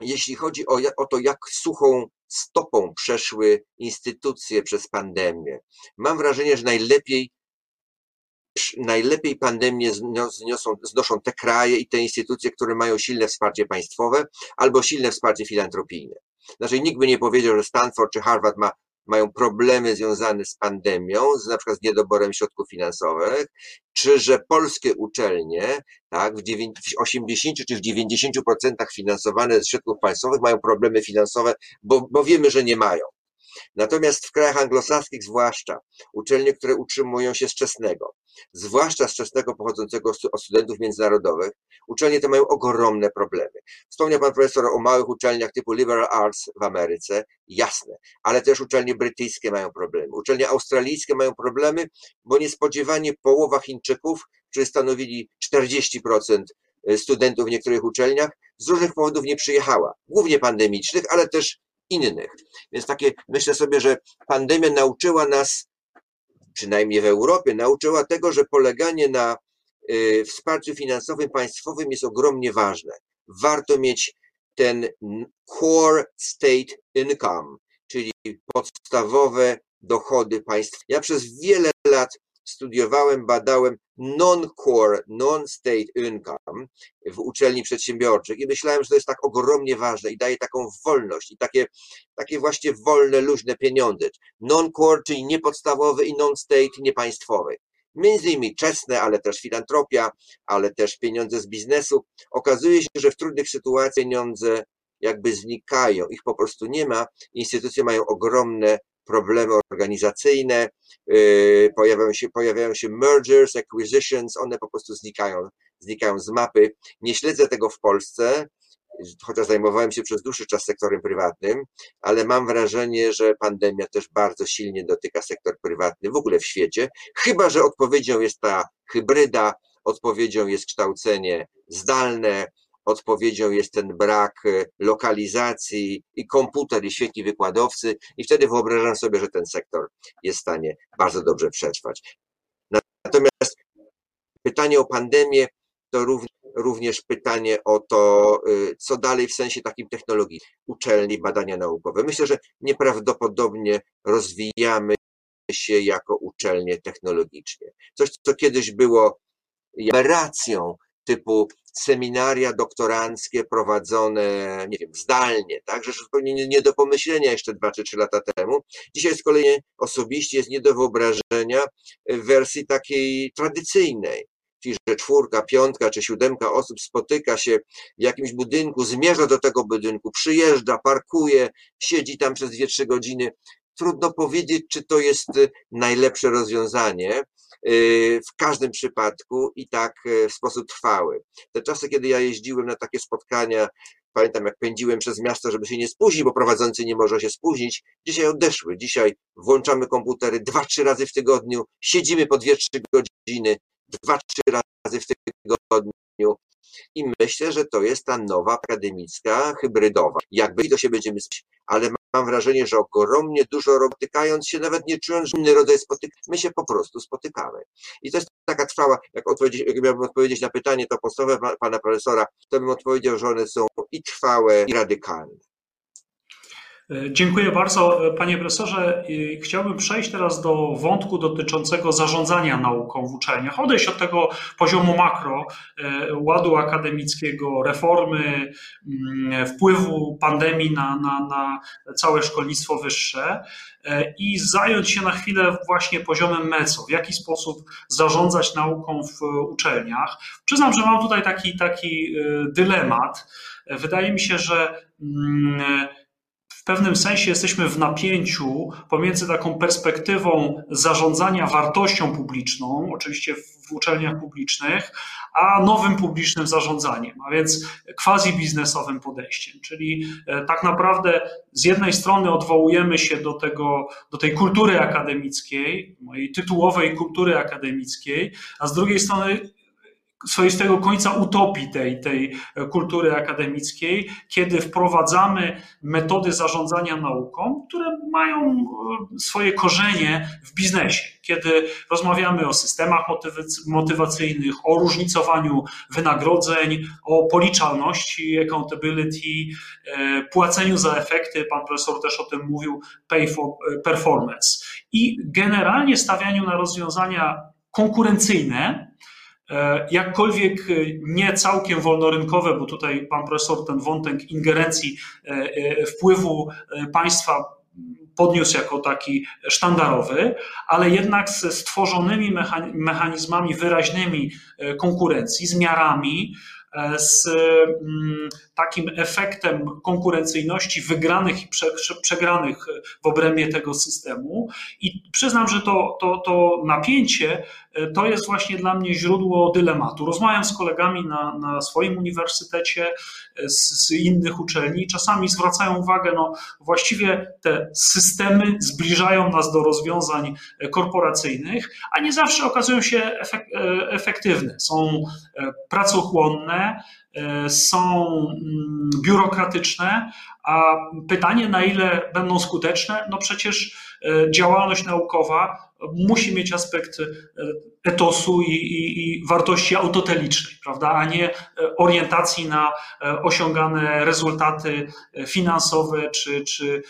jeśli chodzi o, o to, jak suchą stopą przeszły instytucje przez pandemię, mam wrażenie, że najlepiej najlepiej pandemię zniosą, znoszą te kraje i te instytucje, które mają silne wsparcie państwowe albo silne wsparcie filantropijne. Znaczy nikt by nie powiedział, że Stanford czy Harvard ma, mają problemy związane z pandemią, z, na przykład z niedoborem środków finansowych, czy że polskie uczelnie, tak, w 80 czy w 90% finansowane ze środków państwowych mają problemy finansowe, bo, bo wiemy, że nie mają. Natomiast w krajach anglosaskich zwłaszcza uczelnie, które utrzymują się z czesnego, zwłaszcza z czesnego pochodzącego od studentów międzynarodowych, uczelnie te mają ogromne problemy. Wspomniał pan profesor o małych uczelniach typu liberal arts w Ameryce, jasne, ale też uczelnie brytyjskie mają problemy. Uczelnie australijskie mają problemy, bo niespodziewanie połowa Chińczyków, którzy stanowili 40% studentów w niektórych uczelniach, z różnych powodów nie przyjechała, głównie pandemicznych, ale też innych. Więc takie, myślę sobie, że pandemia nauczyła nas, przynajmniej w Europie, nauczyła tego, że poleganie na y, wsparciu finansowym państwowym jest ogromnie ważne. Warto mieć ten core state income, czyli podstawowe dochody państw. Ja przez wiele lat studiowałem, badałem non-core, non-state income w uczelni przedsiębiorczych i myślałem, że to jest tak ogromnie ważne i daje taką wolność i takie, takie właśnie wolne, luźne pieniądze. Non-core, czyli niepodstawowy i non-state, niepaństwowy. między innymi czesne, ale też filantropia, ale też pieniądze z biznesu. Okazuje się, że w trudnych sytuacjach pieniądze jakby znikają, ich po prostu nie ma. Instytucje mają ogromne problemy organizacyjne, yy, pojawiają się, pojawiają się mergers, acquisitions, one po prostu znikają, znikają z mapy. Nie śledzę tego w Polsce, chociaż zajmowałem się przez dłuższy czas sektorem prywatnym, ale mam wrażenie, że pandemia też bardzo silnie dotyka sektor prywatny w ogóle w świecie, chyba że odpowiedzią jest ta hybryda, odpowiedzią jest kształcenie zdalne, odpowiedzią jest ten brak e, lokalizacji i komputer i świetni wykładowcy i wtedy wyobrażam sobie, że ten sektor jest w stanie bardzo dobrze przetrwać. Natomiast pytanie o pandemię to również pytanie o to, e, co dalej w sensie takim technologii, uczelni, badania naukowe. Myślę, że nieprawdopodobnie rozwijamy się jako uczelnie technologicznie. Coś, co kiedyś było aberracją typu seminaria doktoranckie prowadzone, nie wiem, zdalnie, tak, że zupełnie nie, nie do pomyślenia jeszcze dwa czy trzy lata temu. Dzisiaj z kolei osobiście jest nie do wyobrażenia w wersji takiej tradycyjnej. Czyli, że czwórka, piątka czy siódemka osób spotyka się w jakimś budynku, zmierza do tego budynku, przyjeżdża, parkuje, siedzi tam przez dwie, trzy godziny. Trudno powiedzieć, czy to jest najlepsze rozwiązanie, w każdym przypadku i tak y, w sposób trwały. Te czasy, kiedy ja jeździłem na takie spotkania, pamiętam jak pędziłem przez miasto, żeby się nie spóźnić, bo prowadzący nie może się spóźnić, dzisiaj odeszły. Dzisiaj włączamy komputery dwa, trzy razy w tygodniu, siedzimy po dwie, trzy godziny, dwa, trzy razy w tygodniu i myślę, że to jest ta nowa akademicka, hybrydowa. Jakby to się będziemy, ale mam wrażenie, że ogromnie dużo dotykając się, nawet nie czując, że inny rodzaj spotykania, my się po prostu spotykamy. I to jest taka trwała, jak, jak miałbym odpowiedzieć na pytanie to podstawowe pana profesora, to bym odpowiedział, że one są i trwałe, i radykalne. Dziękuję bardzo, panie profesorze. Chciałbym przejść teraz do wątku dotyczącego zarządzania nauką w uczelniach. Odejść od tego poziomu makro, e, ładu akademickiego, reformy, mm, wpływu pandemii na, na, na całe szkolnictwo wyższe e, i zająć się na chwilę właśnie poziomem meco, w jaki sposób zarządzać nauką w uczelniach. Przyznam, że mam tutaj taki, taki e, dylemat. Wydaje mi się, że mm, w pewnym sensie jesteśmy w napięciu pomiędzy taką perspektywą zarządzania wartością publiczną, oczywiście w uczelniach publicznych, a nowym publicznym zarządzaniem, a więc quasi biznesowym podejściem. Czyli e, tak naprawdę z jednej strony odwołujemy się do, tego, do tej kultury akademickiej, mojej tytułowej kultury akademickiej, a z drugiej strony swoistego końca utopii tej, tej kultury akademickiej, kiedy wprowadzamy metody zarządzania nauką, które mają e, swoje korzenie w biznesie. Kiedy rozmawiamy o systemach motywacyjnych, o różnicowaniu wynagrodzeń, o policzalności, accountability, e, płaceniu za efekty, pan profesor też o tym mówił, pay for e, performance. I generalnie stawianiu na rozwiązania konkurencyjne, jakkolwiek e, nie całkiem wolnorynkowe, bo tutaj pan profesor ten wątek ingerencji, e, wpływu państwa podniósł jako taki sztandarowy, ale jednak ze stworzonymi mechanizmami wyraźnymi konkurencji, z miarami, z mm, takim efektem konkurencyjności wygranych i przegranych w obrębie tego systemu. I przyznam, że to, to, to napięcie e, to jest właśnie dla mnie źródło dylematu. Rozmawiam z kolegami na, na swoim uniwersytecie, e, z, z innych uczelni, czasami zwracają uwagę, no właściwie te systemy zbliżają nas do rozwiązań e, korporacyjnych, a nie zawsze okazują się efek efektywne. Są pracochłonne, E, są mm, biurokratyczne, a pytanie, na ile będą skuteczne, no przecież e, działalność naukowa musi mieć aspekt e, etosu i, i, i, wartości autotelicznej, prawda, a nie e, orientacji na osiągane rezultaty finansowe czy, czy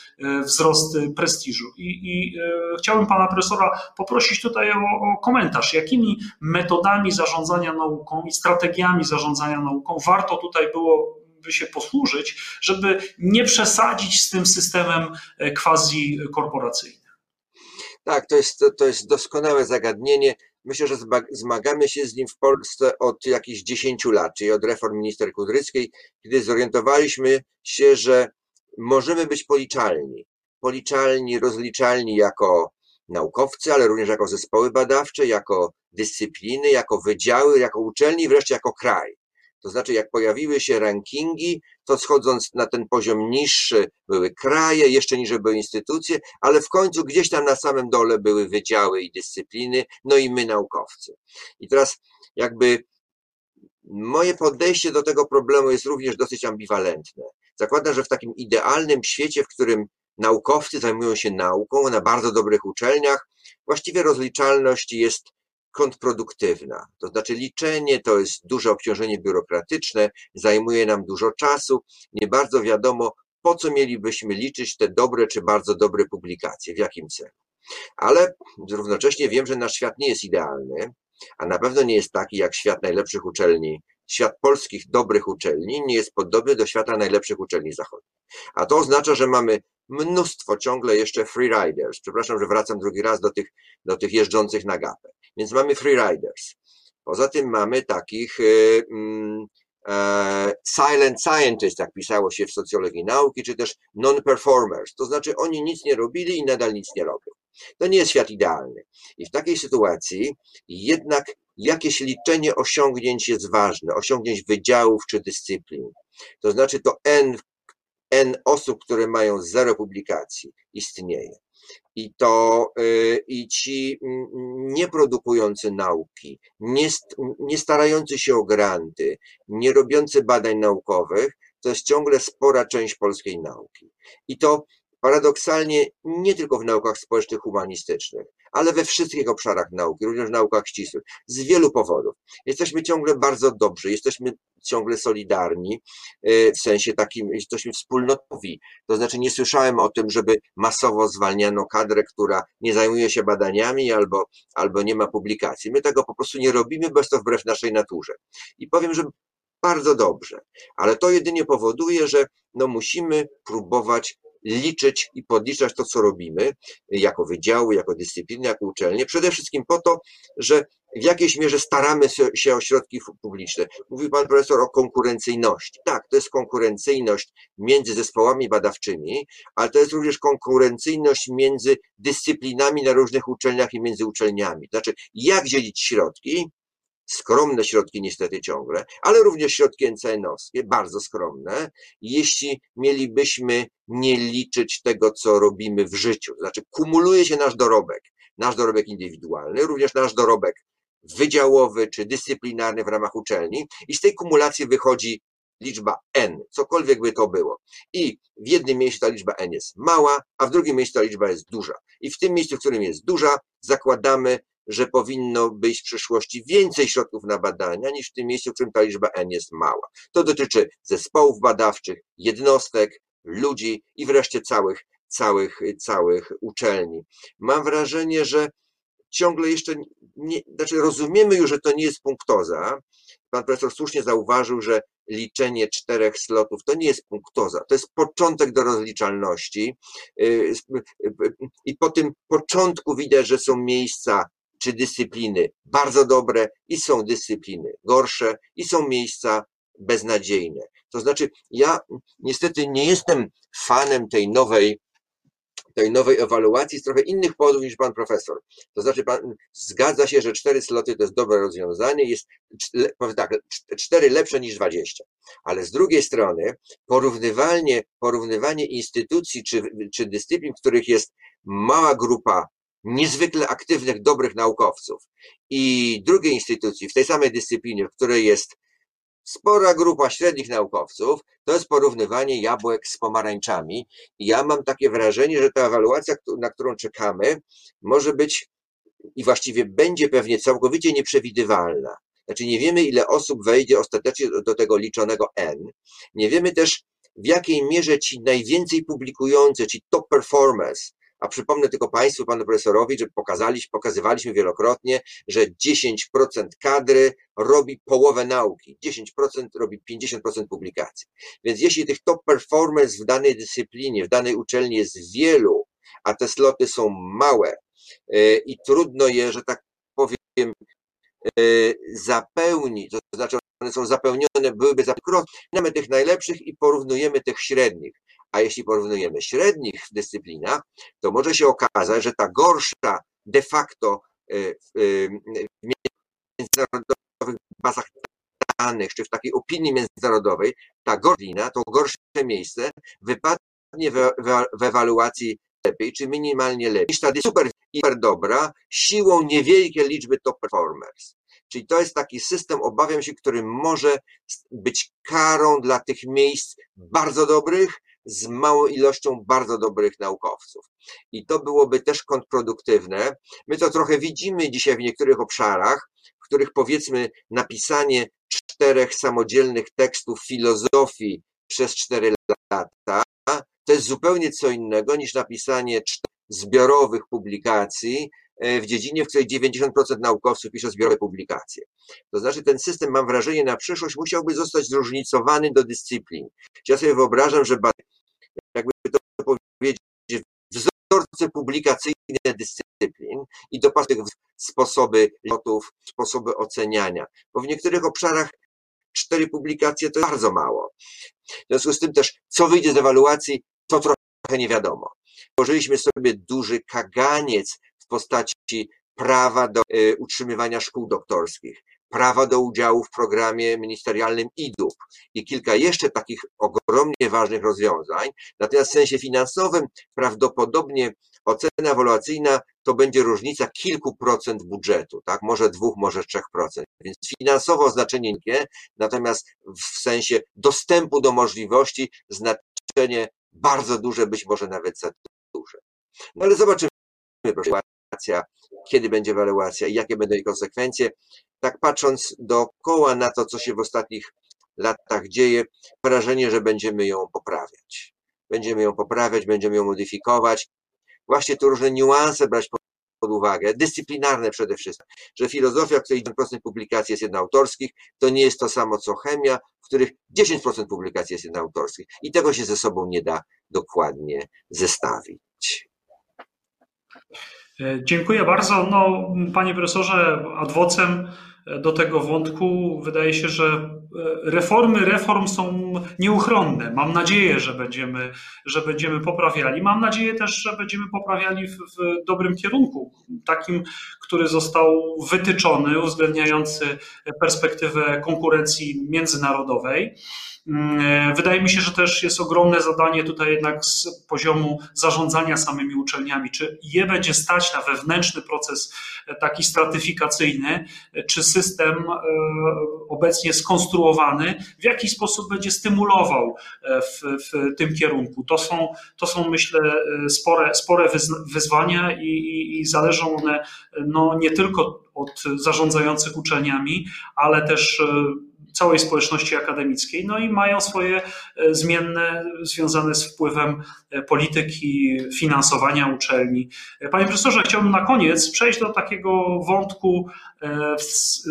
wzrost prestiżu. I, i chciałbym pana profesora poprosić tutaj o, o komentarz, jakimi metodami zarządzania nauką i strategiami zarządzania nauką warto tutaj było by się posłużyć, żeby nie przesadzić z tym systemem e, quasi korporacyjnym. Tak, to jest, to jest doskonałe zagadnienie. Myślę, że zmagamy się z nim w Polsce od jakichś 10 lat, czyli od reform minister Kudryckiej, kiedy zorientowaliśmy się, że możemy być policzalni. Policzalni, rozliczalni jako naukowcy, ale również jako zespoły badawcze, jako dyscypliny, jako wydziały, jako uczelni, wreszcie jako kraj. To znaczy, jak pojawiły się rankingi, to schodząc na ten poziom niższy były kraje, jeszcze niżej były instytucje, ale w końcu gdzieś tam na samym dole były wydziały i dyscypliny, no i my naukowcy. I teraz jakby moje podejście do tego problemu jest również dosyć ambiwalentne. Zakładam, że w takim idealnym świecie, w którym naukowcy zajmują się nauką na bardzo dobrych uczelniach, właściwie rozliczalność jest kontrproduktywna. To znaczy liczenie to jest duże obciążenie biurokratyczne, zajmuje nam dużo czasu, nie bardzo wiadomo, po co mielibyśmy liczyć te dobre czy bardzo dobre publikacje, w jakim celu. Ale równocześnie wiem, że nasz świat nie jest idealny, a na pewno nie jest taki jak świat najlepszych uczelni świat polskich dobrych uczelni nie jest podobny do świata najlepszych uczelni zachodnich. A to oznacza, że mamy mnóstwo ciągle jeszcze freeriders. Przepraszam, że wracam drugi raz do tych, do tych jeżdżących na gapę. Więc mamy freeriders. Poza tym mamy takich y, mm, e, silent scientists, jak pisało się w socjologii nauki, czy też non-performers. To znaczy oni nic nie robili i nadal nic nie robią. To nie jest świat idealny. I w takiej sytuacji jednak jakieś liczenie osiągnięć jest ważne, osiągnięć wydziałów czy dyscyplin. To znaczy to N, N osób, które mają zero publikacji istnieje. I to yy, i ci mm, nie produkujący nauki, nie, nie starający się o granty, nie robiący badań naukowych, to jest ciągle spora część polskiej nauki. I to paradoksalnie nie tylko w naukach społecznych, humanistycznych, ale we wszystkich obszarach nauki, również w naukach ścisłych, z wielu powodów. Jesteśmy ciągle bardzo dobrzy, jesteśmy ciągle solidarni, y, w sensie takim, jesteśmy wspólnotowi. To znaczy nie słyszałem o tym, żeby masowo zwalniano kadrę, która nie zajmuje się badaniami albo, albo nie ma publikacji. My tego po prostu nie robimy, bo jest to wbrew naszej naturze. I powiem, że bardzo dobrze, ale to jedynie powoduje, że no musimy próbować liczyć i podliczać to, co robimy jako wydziały, jako dyscypliny, jako uczelnie, przede wszystkim po to, że w jakiejś mierze staramy się o środki publiczne. Mówił pan profesor o konkurencyjności. Tak, to jest konkurencyjność między zespołami badawczymi, ale to jest również konkurencyjność między dyscyplinami na różnych uczelniach i między uczelniami. Znaczy, jak dzielić środki, skromne środki niestety ciągle, ale również środki NCN-owskie, bardzo skromne, jeśli mielibyśmy nie liczyć tego, co robimy w życiu. Znaczy, kumuluje się nasz dorobek, nasz dorobek indywidualny, również nasz dorobek wydziałowy czy dyscyplinarny w ramach uczelni i z tej kumulacji wychodzi liczba n, cokolwiek by to było. I w jednym miejscu ta liczba n jest mała, a w drugim miejscu ta liczba jest duża. I w tym miejscu, w którym jest duża, zakładamy, że powinno być w przyszłości więcej środków na badania niż w tym miejscu, w którym ta liczba N jest mała. To dotyczy zespołów badawczych, jednostek, ludzi i wreszcie całych, całych, całych uczelni. Mam wrażenie, że ciągle jeszcze nie, znaczy rozumiemy już, że to nie jest punktoza. Pan profesor słusznie zauważył, że liczenie czterech slotów to nie jest punktoza, to jest początek do rozliczalności. Y, I po tym początku widać, że są miejsca czy dyscypliny bardzo dobre i są dyscypliny gorsze i są miejsca beznadziejne. To znaczy, ja niestety nie jestem fanem tej nowej, tej nowej ewaluacji z trochę innych powodów niż pan profesor. To znaczy, pan zgadza się, że cztery sloty to jest dobre rozwiązanie, jest powiem tak, cztery lepsze niż dwadzieścia. Ale z drugiej strony, porównywanie, porównywanie instytucji czy, czy dyscyplin, w których jest mała grupa niezwykle aktywnych, dobrych naukowców i drugiej instytucji w tej samej dyscyplinie, w której jest spora grupa średnich naukowców, to jest porównywanie jabłek z pomarańczami. I ja mam takie wrażenie, że ta ewaluacja, na którą czekamy, może być i właściwie będzie pewnie całkowicie nieprzewidywalna. Znaczy nie wiemy, ile osób wejdzie ostatecznie do tego liczonego N. Nie wiemy też, w jakiej mierze ci najwięcej publikujący, ci top performers, a przypomnę tylko Państwu, Panu Profesorowi, że pokazaliśmy, pokazywaliśmy wielokrotnie, że 10% kadry robi połowę nauki, 10% robi 50% publikacji. Więc jeśli tych top performers w danej dyscyplinie, w danej uczelni jest wielu, a te sloty są małe yy, i trudno je, że tak powiem, zapełni, to znaczy one są zapełnione, byłyby zapełnione tych najlepszych i porównujemy tych średnich. A jeśli porównujemy średnich w dyscyplinach, to może się okazać, że ta gorsza de facto w międzynarodowych bazach danych, czy w takiej opinii międzynarodowej, ta gorsza, to gorsze miejsce wypadnie w, ewaluacji lepiej, czy minimalnie lepiej, niż ta super, super dobra, siłą niewielkiej liczby top performers. Czyli to jest taki system, obawiam się, który może być karą dla tych miejsc bardzo dobrych, z małą ilością bardzo dobrych naukowców. I to byłoby też kontrproduktywne. My to trochę widzimy dzisiaj w niektórych obszarach, w których powiedzmy napisanie czterech samodzielnych tekstów filozofii przez cztery lata to jest zupełnie co innego niż napisanie zbiorowych publikacji e, w dziedzinie, w której 90% naukowców pisze zbiorowe publikacje. To znaczy ten system, mam wrażenie, na przyszłość musiałby zostać zróżnicowany do dyscyplin. Ja sobie wyobrażam, że jakby to powiedzieć, wzorce publikacyjne dyscyplin i dopasować sposoby lotów, sposoby oceniania, bo w niektórych obszarach cztery publikacje to bardzo mało. W związku z tym też, co wyjdzie z ewaluacji, to trochę nie wiadomo. Tworzyliśmy sobie duży kaganiec w postaci prawa do y, utrzymywania szkół doktorskich, prawa do udziału w programie ministerialnym IDUP i kilka jeszcze takich ogromnie ważnych rozwiązań. Natomiast w sensie finansowym prawdopodobnie ocena ewaluacyjna to będzie różnica kilku procent budżetu, tak? Może dwóch, może trzech procent. Więc finansowo znaczenie nie, natomiast w sensie dostępu do możliwości znaczenie bardzo duże, być może nawet za duże. No ale zobaczymy, proszę ewaluacja, kiedy będzie ewaluacja i jakie będą jej konsekwencje. Tak patrząc dookoła na to, co się w ostatnich latach dzieje, wrażenie, że będziemy ją poprawiać. Będziemy ją poprawiać, będziemy ją modyfikować. Właśnie tu różne niuanse brać pod uwagę, dyscyplinarne przede wszystkim, że filozofia, w której 1% publikacji jest jednoautorskich, to nie jest to samo co chemia, w których 10% publikacji jest jednoautorskich i tego się ze sobą nie da dokładnie zestawić. E, dziękuję bardzo. No, panie profesorze, adwocem do tego wątku. Wydaje się, że e, reformy reform są nieuchronne. Mam nadzieję, że będziemy, że będziemy poprawiali. Mam nadzieję też, że będziemy poprawiali w, w dobrym kierunku, takim, który został wytyczony, uwzględniający perspektywę konkurencji międzynarodowej. Mm, wydaje mi się, że też jest ogromne zadanie tutaj jednak z poziomu zarządzania samymi uczelniami. Czy je będzie stać na wewnętrzny proces e, taki stratyfikacyjny, e, czy system e, obecnie skonstruowany w jaki sposób będzie stymulował w, w tym kierunku. To są, to są myślę, spore, spore wyzwania i, i, i zależą one no, nie tylko od zarządzających uczelniami, ale też całej społeczności akademickiej, no i mają swoje e, zmienne związane z wpływem e, polityki, finansowania uczelni. E, panie profesorze, chciałbym na koniec przejść do takiego wątku w,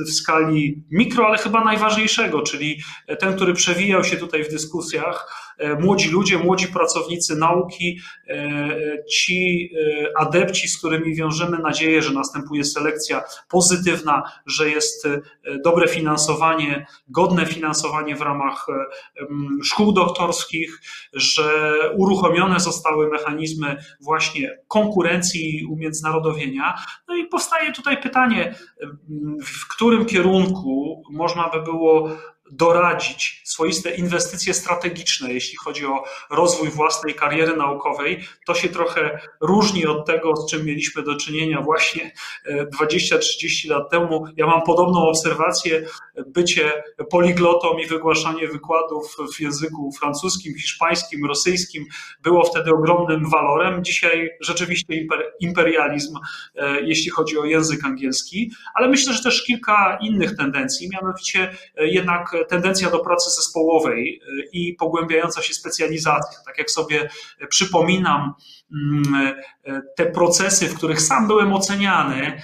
w skali mikro, ale chyba najważniejszego, czyli ten, który przewijał się tutaj w dyskusjach, młodzi ludzie, młodzi pracownicy nauki, e, ci e, adepci, z którymi wiążemy nadzieję, że następuje selekcja pozytywna, że jest dobre finansowanie, godne finansowanie w ramach szkół doktorskich, że uruchomione zostały mechanizmy właśnie konkurencji i umiędzynarodowienia. No i powstaje tutaj pytanie, w którym kierunku można by było doradzić swoiste inwestycje strategiczne, jeśli chodzi o rozwój własnej kariery naukowej, to się trochę różni od tego, z czym mieliśmy do czynienia właśnie 20-30 e, lat temu. Ja mam podobną obserwację, bycie poliglotą i wygłaszanie wykładów w języku francuskim, hiszpańskim, rosyjskim było wtedy ogromnym walorem. Dzisiaj rzeczywiście imperializm, e, jeśli chodzi o język angielski, ale myślę, że też kilka innych tendencji, mianowicie e, jednak tendencja do pracy zespołowej y, i pogłębiająca się specjalizacja. Tak jak sobie przypominam te procesy, w których sam byłem oceniany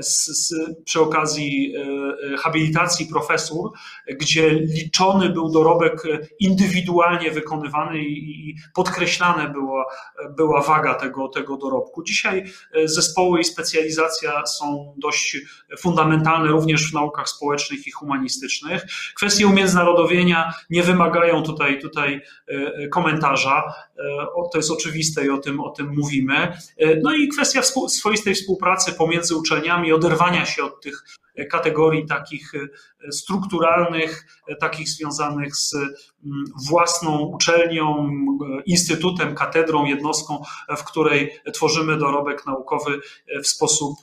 z, z, przy okazji habilitacji profesur, gdzie liczony był dorobek indywidualnie wykonywany i, podkreślane była, była waga tego, tego dorobku. Dzisiaj zespoły i specjalizacja są dość fundamentalne również w naukach społecznych i humanistycznych. Kwestie umiędzynarodowienia nie wymagają tutaj, tutaj e, komentarza. E, to jest oczywiste i o tym, o tym mówimy. E, no i kwestia swoistej współpracy pomiędzy uczelniami, oderwania się od tych kategorii takich e, strukturalnych, e, takich związanych z własną uczelnią, e, instytutem, katedrą, jednostką, w której tworzymy dorobek naukowy w sposób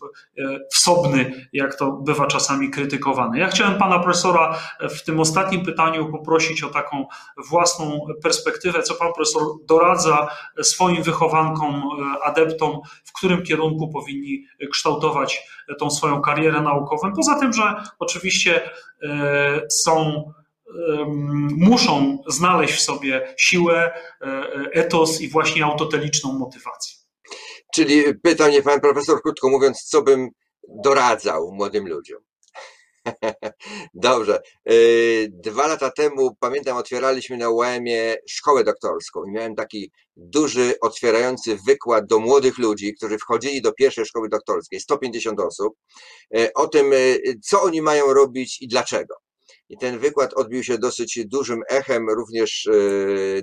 wsobny, jak to bywa czasami krytykowane. Ja chciałem pana profesora w tym ostatnim pytaniu poprosić o taką własną perspektywę, co pan profesor doradza swoim wychowankom, adeptom, w którym kierunku powinni kształtować tą swoją karierę naukową. Poza tym, że oczywiście e, są muszą znaleźć w sobie siłę, e, etos i właśnie autoteliczną motywację. Czyli pyta mnie pan profesor, krótko mówiąc, co bym doradzał młodym ludziom. Dobrze. Y, dwa lata temu, pamiętam, otwieraliśmy na UEM-ie szkołę doktorską i miałem taki duży, otwierający wykład do młodych ludzi, którzy wchodzili do pierwszej szkoły doktorskiej, 150 osób, y, o tym, y, co oni mają robić i dlaczego. I ten wykład odbił się dosyć dużym echem również e,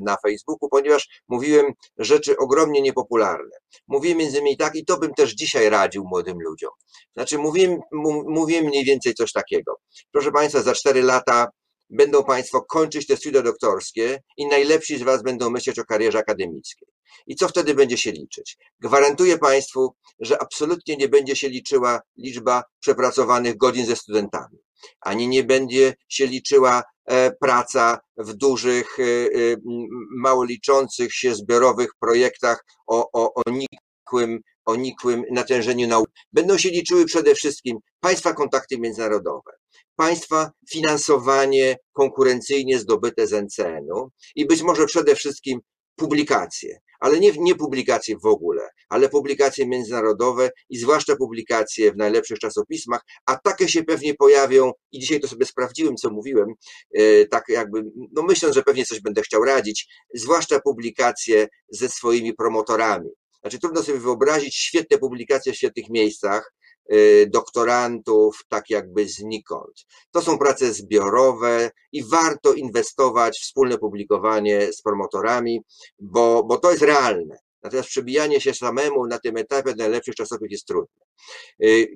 na Facebooku, ponieważ mówiłem rzeczy ogromnie niepopularne. Mówiłem między innymi tak, i to bym też dzisiaj radził młodym ludziom. Znaczy, mówiłem, mówiłem mniej więcej coś takiego. Proszę Państwa, za cztery lata będą Państwo kończyć te studia doktorskie i najlepsi z Was będą myśleć o karierze akademickiej. I co wtedy będzie się liczyć? Gwarantuję Państwu, że absolutnie nie będzie się liczyła liczba przepracowanych godzin ze studentami ani nie będzie się liczyła e, praca w dużych, e, e, mało liczących się zbiorowych projektach o, o, o nikłym, o nikłym natężeniu nauk. Będą się liczyły przede wszystkim państwa kontakty międzynarodowe, państwa finansowanie konkurencyjnie zdobyte z NCN-u i być może przede wszystkim publikacje, ale nie, nie publikacje w ogóle, ale publikacje międzynarodowe i zwłaszcza publikacje w najlepszych czasopismach, a takie się pewnie pojawią i dzisiaj to sobie sprawdziłem, co mówiłem, e, tak jakby, no myśląc, że pewnie coś będę chciał radzić, zwłaszcza publikacje ze swoimi promotorami. Znaczy trudno sobie wyobrazić świetne publikacje w świetnych miejscach, doktorantów, tak jakby znikąd. To są prace zbiorowe i warto inwestować w wspólne publikowanie z promotorami, bo, bo to jest realne. Natomiast przebijanie się samemu na tym etapie najlepszych czasowych jest trudne. Y,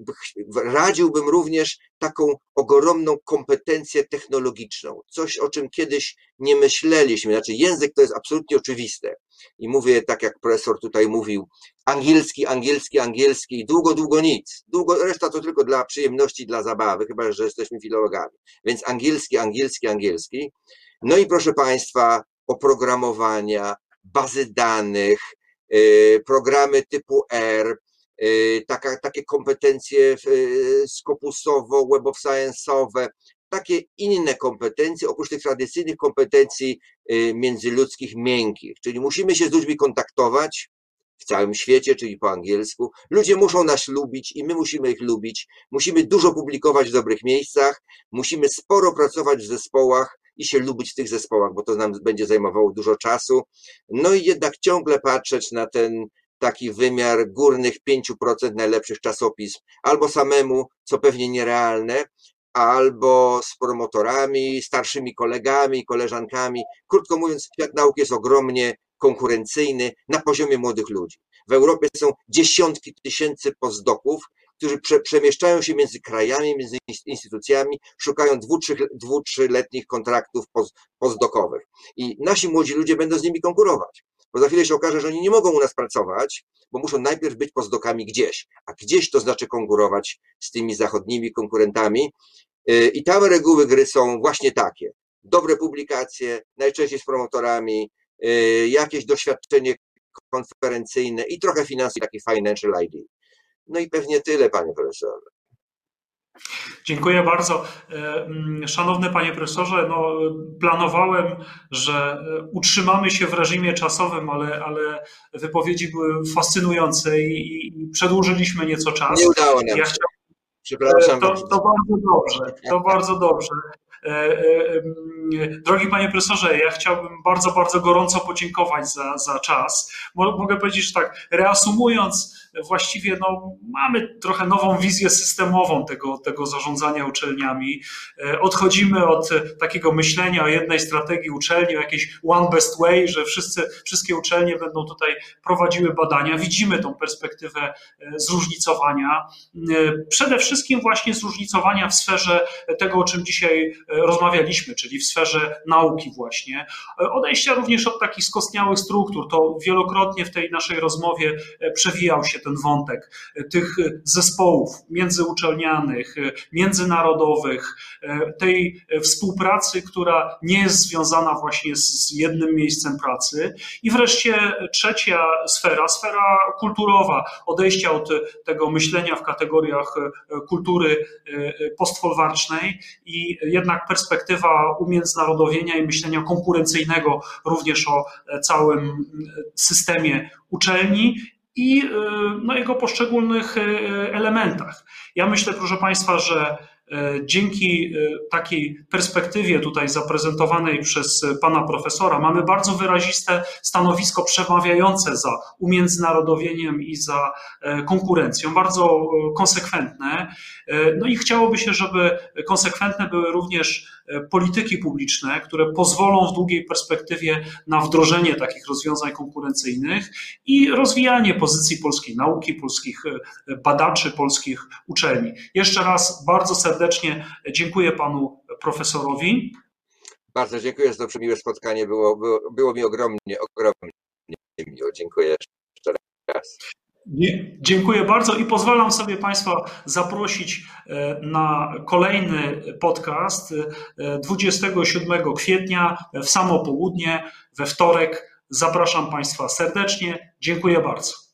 radziłbym również taką ogromną kompetencję technologiczną, coś o czym kiedyś nie myśleliśmy. Znaczy, język to jest absolutnie oczywiste. I mówię tak, jak profesor tutaj mówił, angielski, angielski, angielski, długo, długo nic. Długo, reszta to tylko dla przyjemności, dla zabawy, chyba że jesteśmy filologami. Więc angielski, angielski, angielski. No i proszę Państwa, oprogramowania, bazy danych, programy typu R, y, taka, takie kompetencje y, skopusowo, web of science'owe, takie inne kompetencje, oprócz tych tradycyjnych kompetencji międzyludzkich miękkich. Czyli musimy się z ludźmi kontaktować, w całym świecie, czyli po angielsku. Ludzie muszą nas lubić i my musimy ich lubić. Musimy dużo publikować w dobrych miejscach, musimy sporo pracować w zespołach i się lubić w tych zespołach, bo to nam będzie zajmowało dużo czasu. No i jednak ciągle patrzeć na ten taki wymiar górnych 5% najlepszych czasopism, albo samemu, co pewnie nierealne, albo z promotorami, starszymi kolegami, koleżankami. Krótko mówiąc, świat nauki jest ogromnie konkurencyjny na poziomie młodych ludzi. W Europie są dziesiątki tysięcy postdoków, którzy prze, przemieszczają się między krajami, między instytucjami, szukają dwu, trzyletnich kontraktów postdokowych. I nasi młodzi ludzie będą z nimi konkurować. Bo za chwilę się okaże, że oni nie mogą u nas pracować, bo muszą najpierw być postdokami gdzieś. A gdzieś to znaczy konkurować z tymi zachodnimi konkurentami. Y, I tam reguły gry są właśnie takie. Dobre publikacje, najczęściej z promotorami, Y, jakieś doświadczenie konferencyjne i trochę finansy, taki financial ID. No i pewnie tyle, panie profesorze. Dziękuję bardzo. E, mm, szanowny panie profesorze, no, planowałem, że e, utrzymamy się w reżimie czasowym, ale, ale wypowiedzi były fascynujące i, i przedłużyliśmy nieco czas. Nie udało nam się. Przepraszam. To, to bardzo dobrze, to bardzo dobrze. E, e, drogi panie profesorze, ja chciałbym bardzo, bardzo gorąco podziękować za, za czas. Mogę powiedzieć, że tak, reasumując, właściwie no, mamy trochę nową wizję systemową tego, tego zarządzania uczelniami. E, odchodzimy od takiego myślenia o jednej strategii uczelni, o jakiejś one best way, że wszyscy, wszystkie uczelnie będą tutaj prowadziły badania. Widzimy tą perspektywę zróżnicowania. Przede wszystkim właśnie zróżnicowania w sferze tego, o czym dzisiaj rozmawialiśmy, czyli w sferze nauki właśnie. Odejścia również od takich skostniałych struktur, to wielokrotnie w tej naszej rozmowie e, przewijał się ten wątek e, tych zespołów międzyuczelnianych, e, międzynarodowych, tej współpracy, która nie jest związana właśnie z jednym miejscem pracy. I wreszcie trzecia sfera, sfera kulturowa, odejścia od tego myślenia w kategoriach kultury postfolwarcznej i jednak perspektywa umiędzynarodowienia i myślenia konkurencyjnego również o e, całym e, systemie uczelni i e, no, jego poszczególnych elementach. Ja myślę, proszę Państwa, że dzięki takiej perspektywie tutaj zaprezentowanej przez pana profesora mamy bardzo wyraziste stanowisko przemawiające za umiędzynarodowieniem i za konkurencją, bardzo konsekwentne. No i chciałoby się, żeby konsekwentne były również E, polityki publiczne, które pozwolą w długiej perspektywie na wdrożenie takich rozwiązań konkurencyjnych i rozwijanie pozycji polskiej nauki, polskich e, badaczy, polskich uczelni. Jeszcze raz bardzo serdecznie dziękuję panu profesorowi. Bardzo dziękuję za to przemiłe spotkanie. Było, było, było mi ogromnie, ogromnie miło. Dziękuję jeszcze raz. Dziękuję bardzo i pozwalam sobie Państwa zaprosić e, na kolejny podcast 27 e, kwietnia w samo południe, we wtorek. Zapraszam Państwa serdecznie. Dziękuję bardzo.